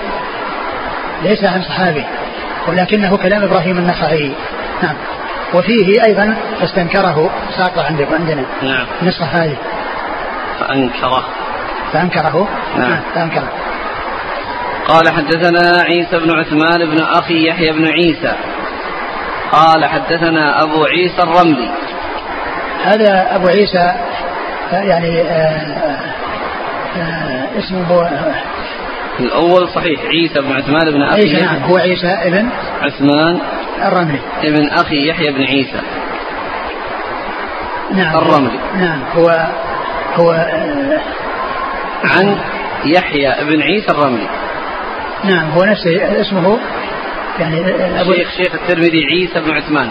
ليس عن صحابي. ولكنه كلام إبراهيم النخعي. نعم. وفيه أيضا فاستنكره ساقط عندكم عندنا نعم. النسخة هذه. فأنكره. فأنكره؟ نعم, نعم. فأنكره. قال حدثنا عيسى بن عثمان بن أخي يحيى بن عيسى. قال حدثنا أبو عيسى الرملي. هذا أبو عيسى يعني آه، آه، اسمه الأول صحيح عيسى بن عثمان بن أخي عيسى نعم هو عيسى ابن؟ عثمان. الرملي. ابن أخي يحيى بن عيسى. نعم. الرملي. نعم. هو هو آه، عن يحيى بن عيسى الرملي. نعم. هو نفسه اسمه. يعني أبو الشيخ شيخ الترمذي عيسى بن عثمان.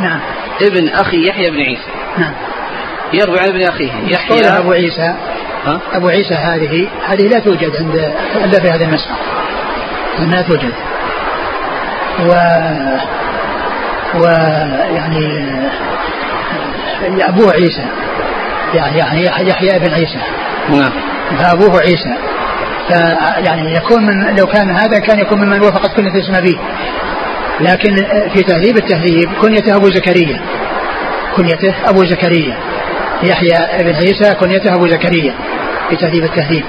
نعم. ابن أخي يحيى بن عيسى. نعم. يروي عن ابن أخيه. يحيى. أبو عيسى. ها؟ أبو عيسى هذه هذه لا توجد عند إلا في هذه النسخة لا توجد. و ويعني أبوه عيسى. يعني يعني يحيى بن عيسى. نعم. فأبوه عيسى. فيعني يكون من لو كان هذا كان يكون ممن وافقت كنية اسم أبيه. لكن في تهذيب التهذيب كنيته أبو زكريا. كنيته أبو زكريا. يحيى بن عيسى كنيته أبو زكريا في تهذيب التهذيب.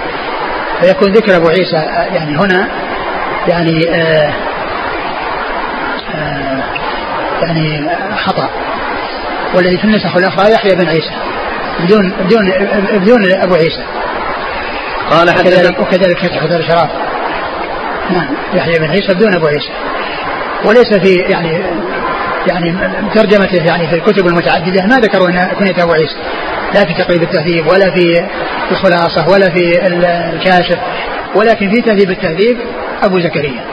فيكون ذكر أبو عيسى. يعني هنا يعني آه آه يعني خطأ. والذي في النسخ الأخرى يحيى بن عيسى بدون بدون بدون أبو عيسى. قال وكذلك وكذلك فتح دار الشراب نعم يحيى بن عيسى بدون أبو عيسى. وليس في يعني يعني ترجمته يعني في الكتب المتعددة ما ذكروا إن كنيه أبو عيسى. لا في تقريب التهذيب ولا في الخلاصة ولا في الكاشف ولكن في تهذيب التهذيب أبو زكريا.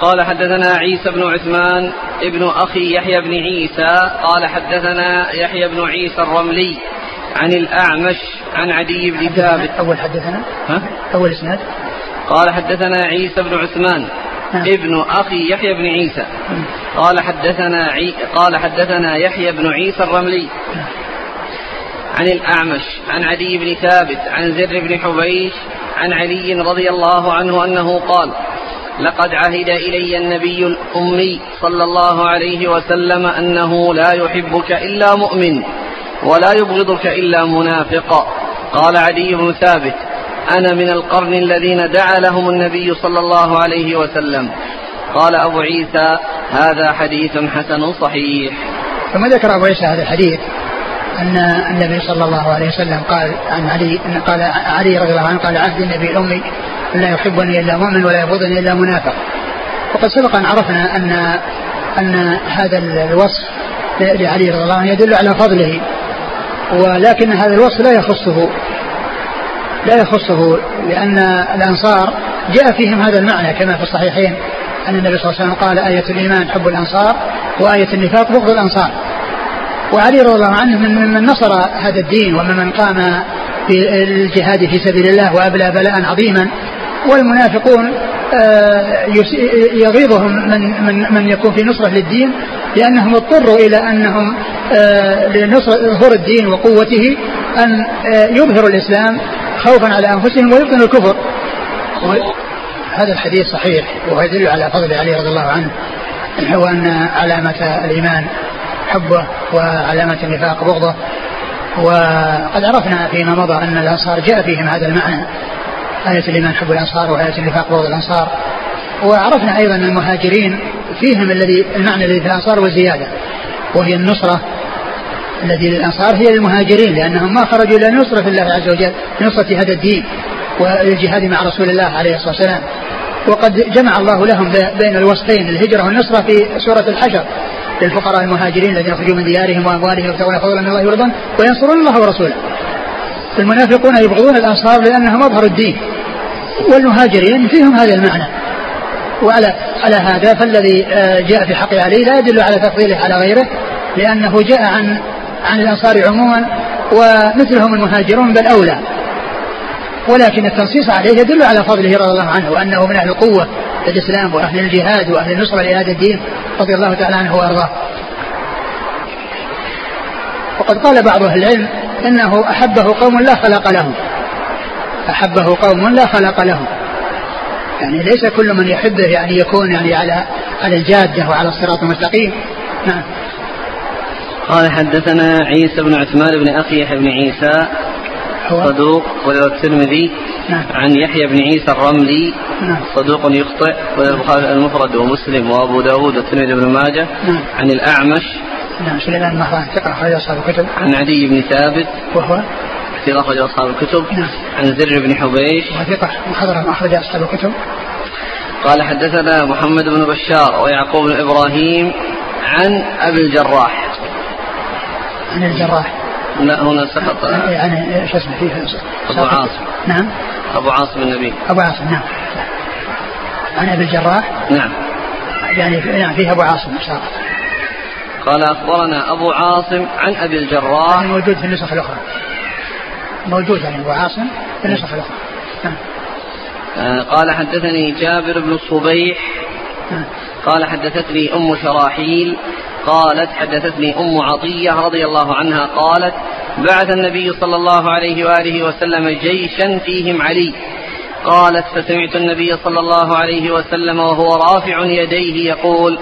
قال حدثنا عيسى بن عثمان ابن أخي يحيى بن عيسى قال حدثنا يحيى بن عيسى الرملي عن الأعمش عن عدي بن ثابت. أول حدثنا؟ ها؟ أول إسناد؟ قال حدثنا عيسى بن عثمان نعم. ابن أخي يحيى بن عيسى. قال حدثنا عي... قال حدثنا يحيى بن عيسى الرملي عن الأعمش عن عدي بن ثابت عن زر بن حبيش عن علي رضي الله عنه أنه قال لقد عهد إلي النبي الأمي صلى الله عليه وسلم أنه لا يحبك إلا مؤمن ولا يبغضك إلا منافق. قال عدي بن ثابت أنا من القرن الذين دعا لهم النبي صلى الله عليه وسلم. قال أبو عيسى هذا حديث حسن صحيح. ثم ذكر أبو عيسى هذا الحديث؟ أن النبي صلى الله عليه وسلم قال عن علي أن قال علي رضي الله عنه قال عهد النبي الأمي لا يحبني إلا مؤمن ولا يبغضني إلا منافق. وقد سبق أن عرفنا أن أن هذا الوصف لعلي رضي الله عنه يدل على فضله ولكن هذا الوصف لا يخصه لا يخصه لأن الأنصار جاء فيهم هذا المعنى كما في الصحيحين أن النبي صلى الله عليه وسلم قال آية الإيمان حب الأنصار وآية النفاق بغض الأنصار. وعلي رضي الله عنه من من نصر هذا الدين ومن قام بالجهاد في سبيل الله وأبلى بلاء عظيما. والمنافقون آه، يغيظهم من من من يكون في نصرة للدين لأنهم اضطروا إلى أنهم آه، لنصر ظهور الدين وقوته أن آه، يظهروا الإسلام خوفا على أنفسهم ويبطنوا الكفر. هذا الحديث صحيح وهو يدل على فضل علي رضي الله عنه وأن علامة الإيمان حبه وعلامه النفاق بغضة. وقد عرفنا فيما مضى أن الأنصار جاء فيهم هذا المعنى. آية الإيمان حب الأنصار وآية النفاق بغض الأنصار. وعرفنا أيضا المهاجرين فيهم الذي المعنى الذي في الأنصار والزيادة وهي النصرة. الذي للأنصار هي المهاجرين لأنهم ما خرجوا إلى نصرة الله عز وجل نصرة هذا الدين والجهاد مع رسول الله عليه الصلاة والسلام. وقد جمع الله لهم بين الوصفين الهجرة والنصرة في سورة الحشر. للفقراء المهاجرين الذين يخرجوا من ديارهم وأموالهم يبتغون فضلا من الله ورضوان وينصرون الله ورسوله. المنافقون يبغضون الأنصار لأنهم أظهروا الدين. والمهاجرين فيهم هذا المعنى. وعلى على هذا فالذي آه، جاء في حق علي لا يدل على تفضيله على غيره لأنه جاء عن عن الأنصار عموما ومثلهم المهاجرون بل أولى. ولكن التنصيص عليه يدل على فضله رضي الله عنه وأنه من أهل القوة في الإسلام وأهل الجهاد وأهل النصرة لهذا الدين رضي الله تعالى عنه وأرضاه. وقد قال بعض أهل العلم إنه أحبه قوم لا خلق لهم. أحبه قوم لا خلق لهم. يعني ليس كل من يحبه يعني يكون يعني على على الجادة وعلى الصراط المستقيم. نعم. قال حدثنا عيسى بن عثمان بن يحيى بن عيسى صدوق وله الترمذي نعم. عن يحيى بن عيسى الرملي. نعم. صدوق يخطئ وله البخاري المفرد ومسلم وأبو داود والترمذي بن ماجه نعم. عن الأعمش. نعم سليمان مهران ثقة أخرج أصحاب الكتب. عن عدي بن ثابت. وهو؟ كثير أخرج أصحاب الكتب. نعم. عن زر بن حبيش. وثقة محضر أخرج أصحاب الكتب. قال حدثنا محمد بن بشار ويعقوب بن إبراهيم عن أبي الجراح. عن الجراح. لا هنا سقط. يعني شو اسمه؟ فيه أبو عاصم. نعم. أبو عاصم النبي. أبو عاصم نعم. عن أبي الجراح. نعم. يعني نعم فيه أبو عاصم ساقط قال أخبرنا أبو عاصم عن أبي الجراح. يعني موجود في النسخ الأخرى. موجود يعني وعاصم في النسخ الأخرى. نعم. آه قال حدثني جابر بن الصبيح نعم. قال حدثتني أم شراحيل. قالت حدثتني أم عطية رضي الله عنها قالت بعث النبي صلى الله عليه وآله وسلم جيشا فيهم علي. قالت فسمعت النبي صلى الله عليه وسلم وهو رافع يديه يقول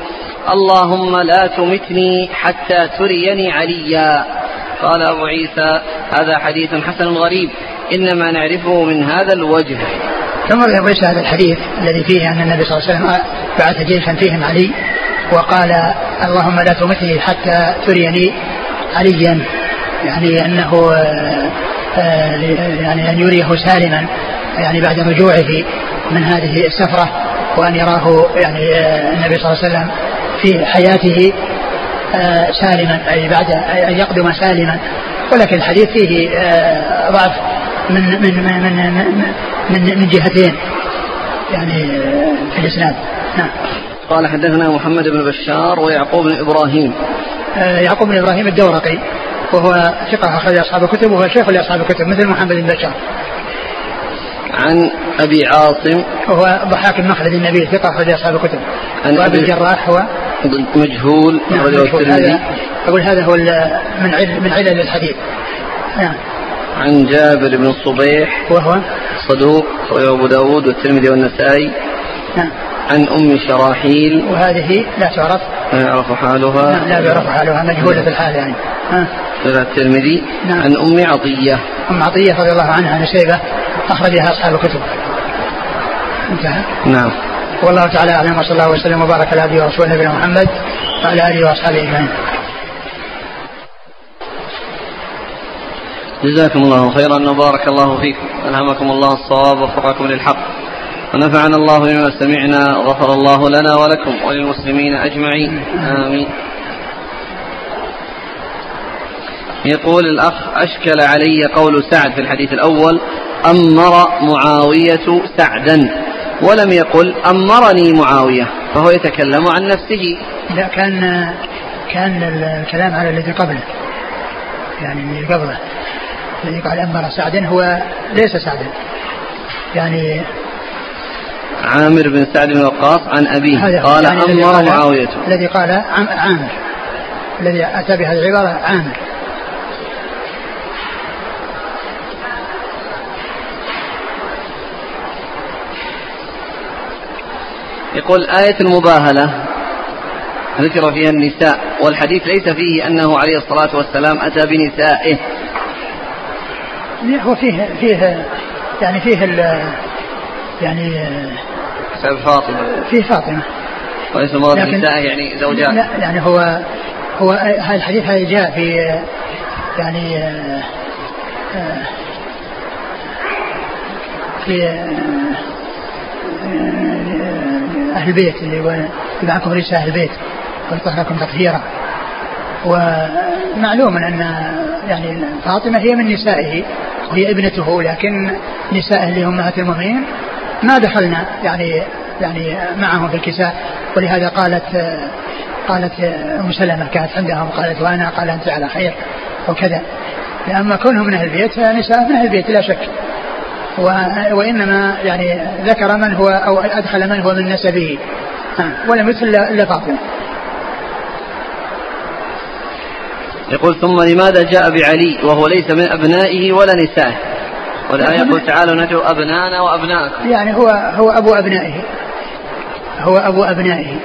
اللهم لا تمتني حتى تريني عليا. قال أبو عيسى هذا حديث حسن غريب إنما نعرفه من هذا الوجه. ثم يروي هذا الحديث الذي فيه أن النبي صلى الله عليه وسلم بعث جيشا فيهم علي وقال اللهم لا تمتني حتى تريني عليا يعني أنه آه، يعني أن يريه سالما يعني بعد رجوعه من هذه السفرة وأن يراه يعني آه، النبي صلى الله عليه وسلم في حياته آه، سالما أي بعد أن يقدم سالما. ولكن الحديث فيه ضعف من من من من, من, من جهتين يعني في الإسناد. نعم. قال حدثنا محمد بن بشار ويعقوب بن إبراهيم. يعقوب بن إبراهيم الدورقي وهو ثقة أخرج أصحاب الكتب وهو شيخ لأصحاب الكتب مثل محمد بن بشار. عن أبي عاصم. وهو ضحاك بن مخلد النبي ثقة أخرج أصحاب الكتب. عن وأبي الجراح هو مجهول نعم هذا أقول هذا هو من علل من علل الحديث. نعم. عن جابر بن الصبيح. وهو؟ صدوق أبو داود والترمذي والنسائي. نعم. عن أم شراحيل وهذه لا تعرف. لا يعرف حالها. نعم لا يعرف حالها مجهولة في الحال يعني. ها؟ الترمذي. نعم. عن أم عطية. أم عطية رضي الله عنها عن شيبة أخرجها أصحاب الكتب. انتهى. نعم. والله تعالى أعلم وصلى الله وسلم وبارك على عبده ورسوله نبينا محمد وعلى آله وأصحابه أجمعين. جزاكم الله خيرا. وبارك الله فيكم. ألهمكم الله الصواب ووفقكم للحق. ونفعنا الله بما سمعنا وغفر الله لنا ولكم وللمسلمين أجمعين. آمين. يقول الأخ أشكل علي قول سعد في الحديث الأول أمر معاوية سعدا ولم يقل أمرني معاوية فهو يتكلم عن نفسه. لا كان كان الكلام على الذي قبله يعني الذي قبله. الذي قال أمر سعدا هو ليس سعدا. يعني عامر بن سعد بن وقاص عن أبيه. قال يعني أمر معاوية. الذي قال عامر. الذي أتى بهذه العبارة عامر. يقول آية المباهلة ذكر فيها النساء والحديث ليس فيه أنه عليه الصلاة والسلام أتى بنسائه. هو فيه فيه يعني فيه يعني حساب فاطمة. فيه فاطمة. وليس مراد نساء يعني زوجات. لا يعني هو هو هذا الحديث هذا جاء في يعني في أهل البيت اللي معكم ليس أهل البيت ويطهركم تطهيرا. ومعلوم أن يعني فاطمة هي من نسائه وهي ابنته لكن نسائه اللي هم أمهات المؤمنين ما دخلنا يعني يعني معهم في الكساء. ولهذا قالت قالت أم سلمة كانت عندها وقالت وأنا قال أنت على خير وكذا. لأما كونهم من أهل البيت فنساء من أهل البيت لا شك. وإنما يعني ذكر من هو أو أدخل من هو من نسبه. ولم يدخل إلا فاطمة. يقول ثم لماذا جاء بعلي وهو ليس من أبنائه ولا نسائه؟ والآية يقول تعالوا ندعو أبناءنا وأبناءكم. يعني هو هو أبو أبنائه. هو أبو أبنائه.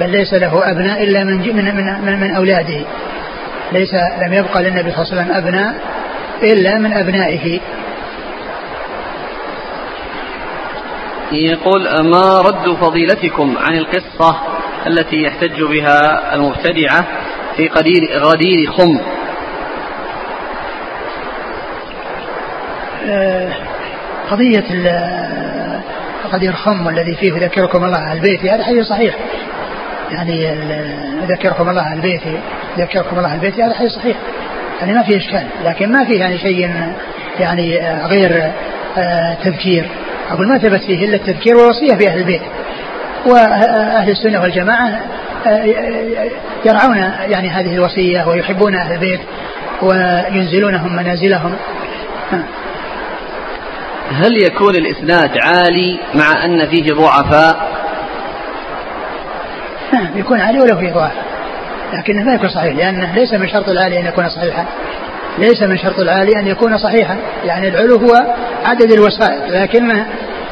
بل ليس له أبناء إلا من من من, من, من أولاده. ليس لم يبقى للنبي صلى الله عليه وسلم أبناء إلا من أبنائه. يقول ما رد فضيلتكم عن القصة التي يحتج بها المبتدعة في قدير غدير خم؟ آه، قضية قدير خم الذي فيه يذكركم الله على البيت هذا حديث صحيح. يعني يذكركم الله على البيت يذكركم الله على البيت هذا حديث صحيح. يعني ما فيه إشكال لكن ما فيه يعني شيء يعني غير آه، تذكير. أقول ما ثبت فيه إلا التذكير والوصية في أهل البيت. وأهل السنة والجماعة آه، يرعون يعني هذه الوصية ويحبون أهل البيت وينزلونهم منازلهم. هل يكون الإسناد عالي مع أن فيه ضعفاء؟ نعم يكون عالي ولو فيه ضعف. لكنه ما يكون صحيح لأنه ليس من شرط العالي أن يكون صحيحا. ليس من شرط العالي أن يكون صحيحا. يعني العلو هو عدد الوسائل لكن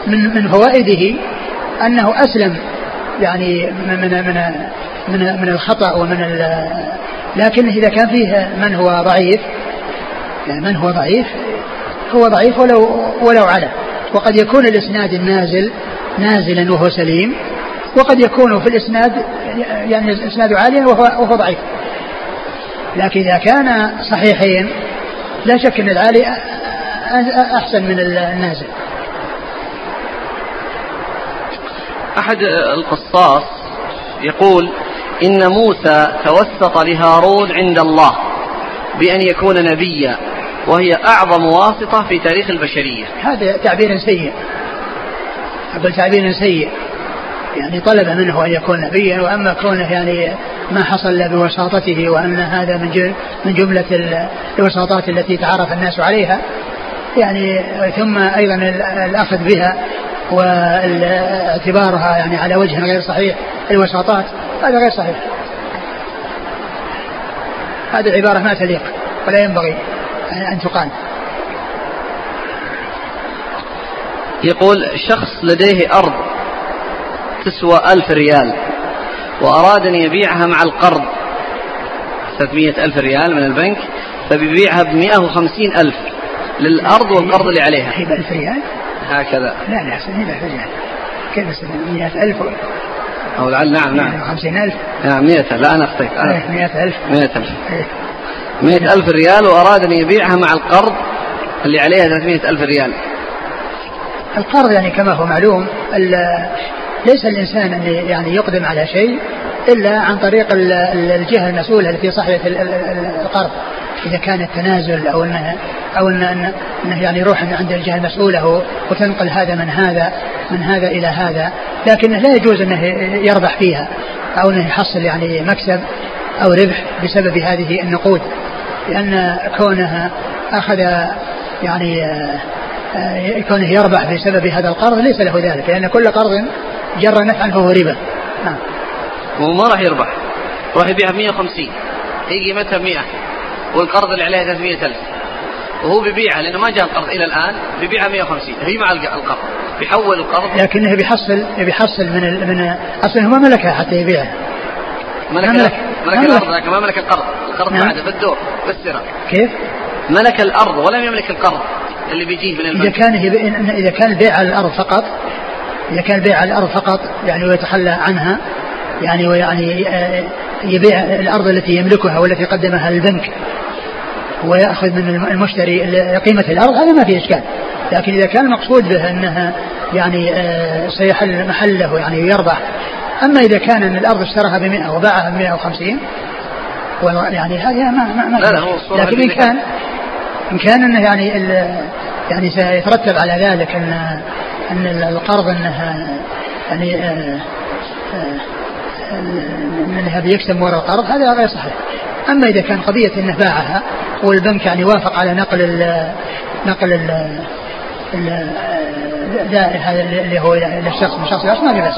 من من فوائده أنه أسلم يعني من من من من الخطأ ومن لكن إذا كان فيه من هو ضعيف يعني من هو ضعيف هو ضعيف ولو ولو على. وقد يكون الإسناد النازل نازلا وهو سليم. وقد يكون في الإسناد يعني الإسناد عاليا وهو, وهو ضعيف. لكن إذا كان صحيحين لا شك أن العالي أحسن من النازل. أحد القصاص يقول إن موسى توسط لهارون عند الله بأن يكون نبيا. وهي أعظم واسطة في تاريخ البشرية. هذا تعبير سيء. أقول تعبير سيء. يعني طلب منه أن يكون نبيا وأما كونه يعني ما حصل بوساطته وأن هذا من من جملة الوساطات التي تعرف الناس عليها يعني ثم أيضا الأخذ بها واعتبارها يعني على وجه غير صحيح الوساطات هذا غير صحيح. هذه العبارة ما تليق ولا ينبغي. أن تقال يقول شخص لديه أرض تسوى ألف ريال وأراد أن يبيعها مع القرض 300 ألف ريال من البنك فبيبيعها ب 150 ألف للأرض والقرض اللي عليها. هي بألف ريال؟ هكذا. لا لا هي بألف ريال. كيف 100 ألف أو لعل نعم نعم. 50 ألف؟ نعم 100 لا أنا أخطيت 100 ألف. 100 ألف. 100 ألف ريال وأراد أن يبيعها مع القرض اللي عليها 300 ألف ريال. القرض يعني كما هو معلوم ليس الإنسان أن يعني يقدم على شيء إلا عن طريق الجهة المسؤولة التي صاحبة القرض. إذا كان التنازل أو أنه أو أنه, أنه يعني يروح عند الجهة المسؤولة وتنقل هذا من هذا من هذا إلى هذا. لكنه لا يجوز أنه يربح فيها أو أنه يحصل يعني مكسب أو ربح بسبب هذه النقود. لأن كونه أخذ يعني آه، كونه يربح بسبب هذا القرض ليس له ذلك لأن كل قرض جر نفعا فهو ربا. نعم. هو ما راح يربح راح يبيعها ب 150 هي قيمتها ب 100 والقرض اللي عليها 300 ألف. وهو بيبيعها لأنه ما جاء القرض إلى الآن بيبيعها 150 هي مع القرض بيحول القرض. لكنه بيحصل بيحصل من من أصلا هو ما ملكها حتى يبيعها. ملك ملك, ملك الأرض لكن ما ملك القرض. القرض نعم. بعده بالدور بالسرة كيف؟ ملك الأرض ولم يملك القرض اللي بيجيه من البنك إذا كان إذا كان البيع على الأرض فقط إذا كان البيع على الأرض فقط يعني ويتخلى عنها يعني ويعني آه، يبيع الأرض التي يملكها والتي قدمها للبنك ويأخذ من المشتري قيمة الأرض هذا ما في إشكال. لكن إذا كان المقصود به أنها يعني آه، سيحل محله يعني يربح أما إذا كان أن الأرض اشتراها ب 100 وباعها ب 150 يعني هذه ما ما, ما لا لا هو لكن إن كان إن كان أنه يعني يعني سيترتب على ذلك أن أن القرض أنها يعني آه، آه، أنها بيكسب وراء القرض هذا غير صحيح. أما إذا كان قضية أنه باعها والبنك يعني وافق على نقل ال نقل ال هذا اللي هو للشخص من شخص لشخص ما في بس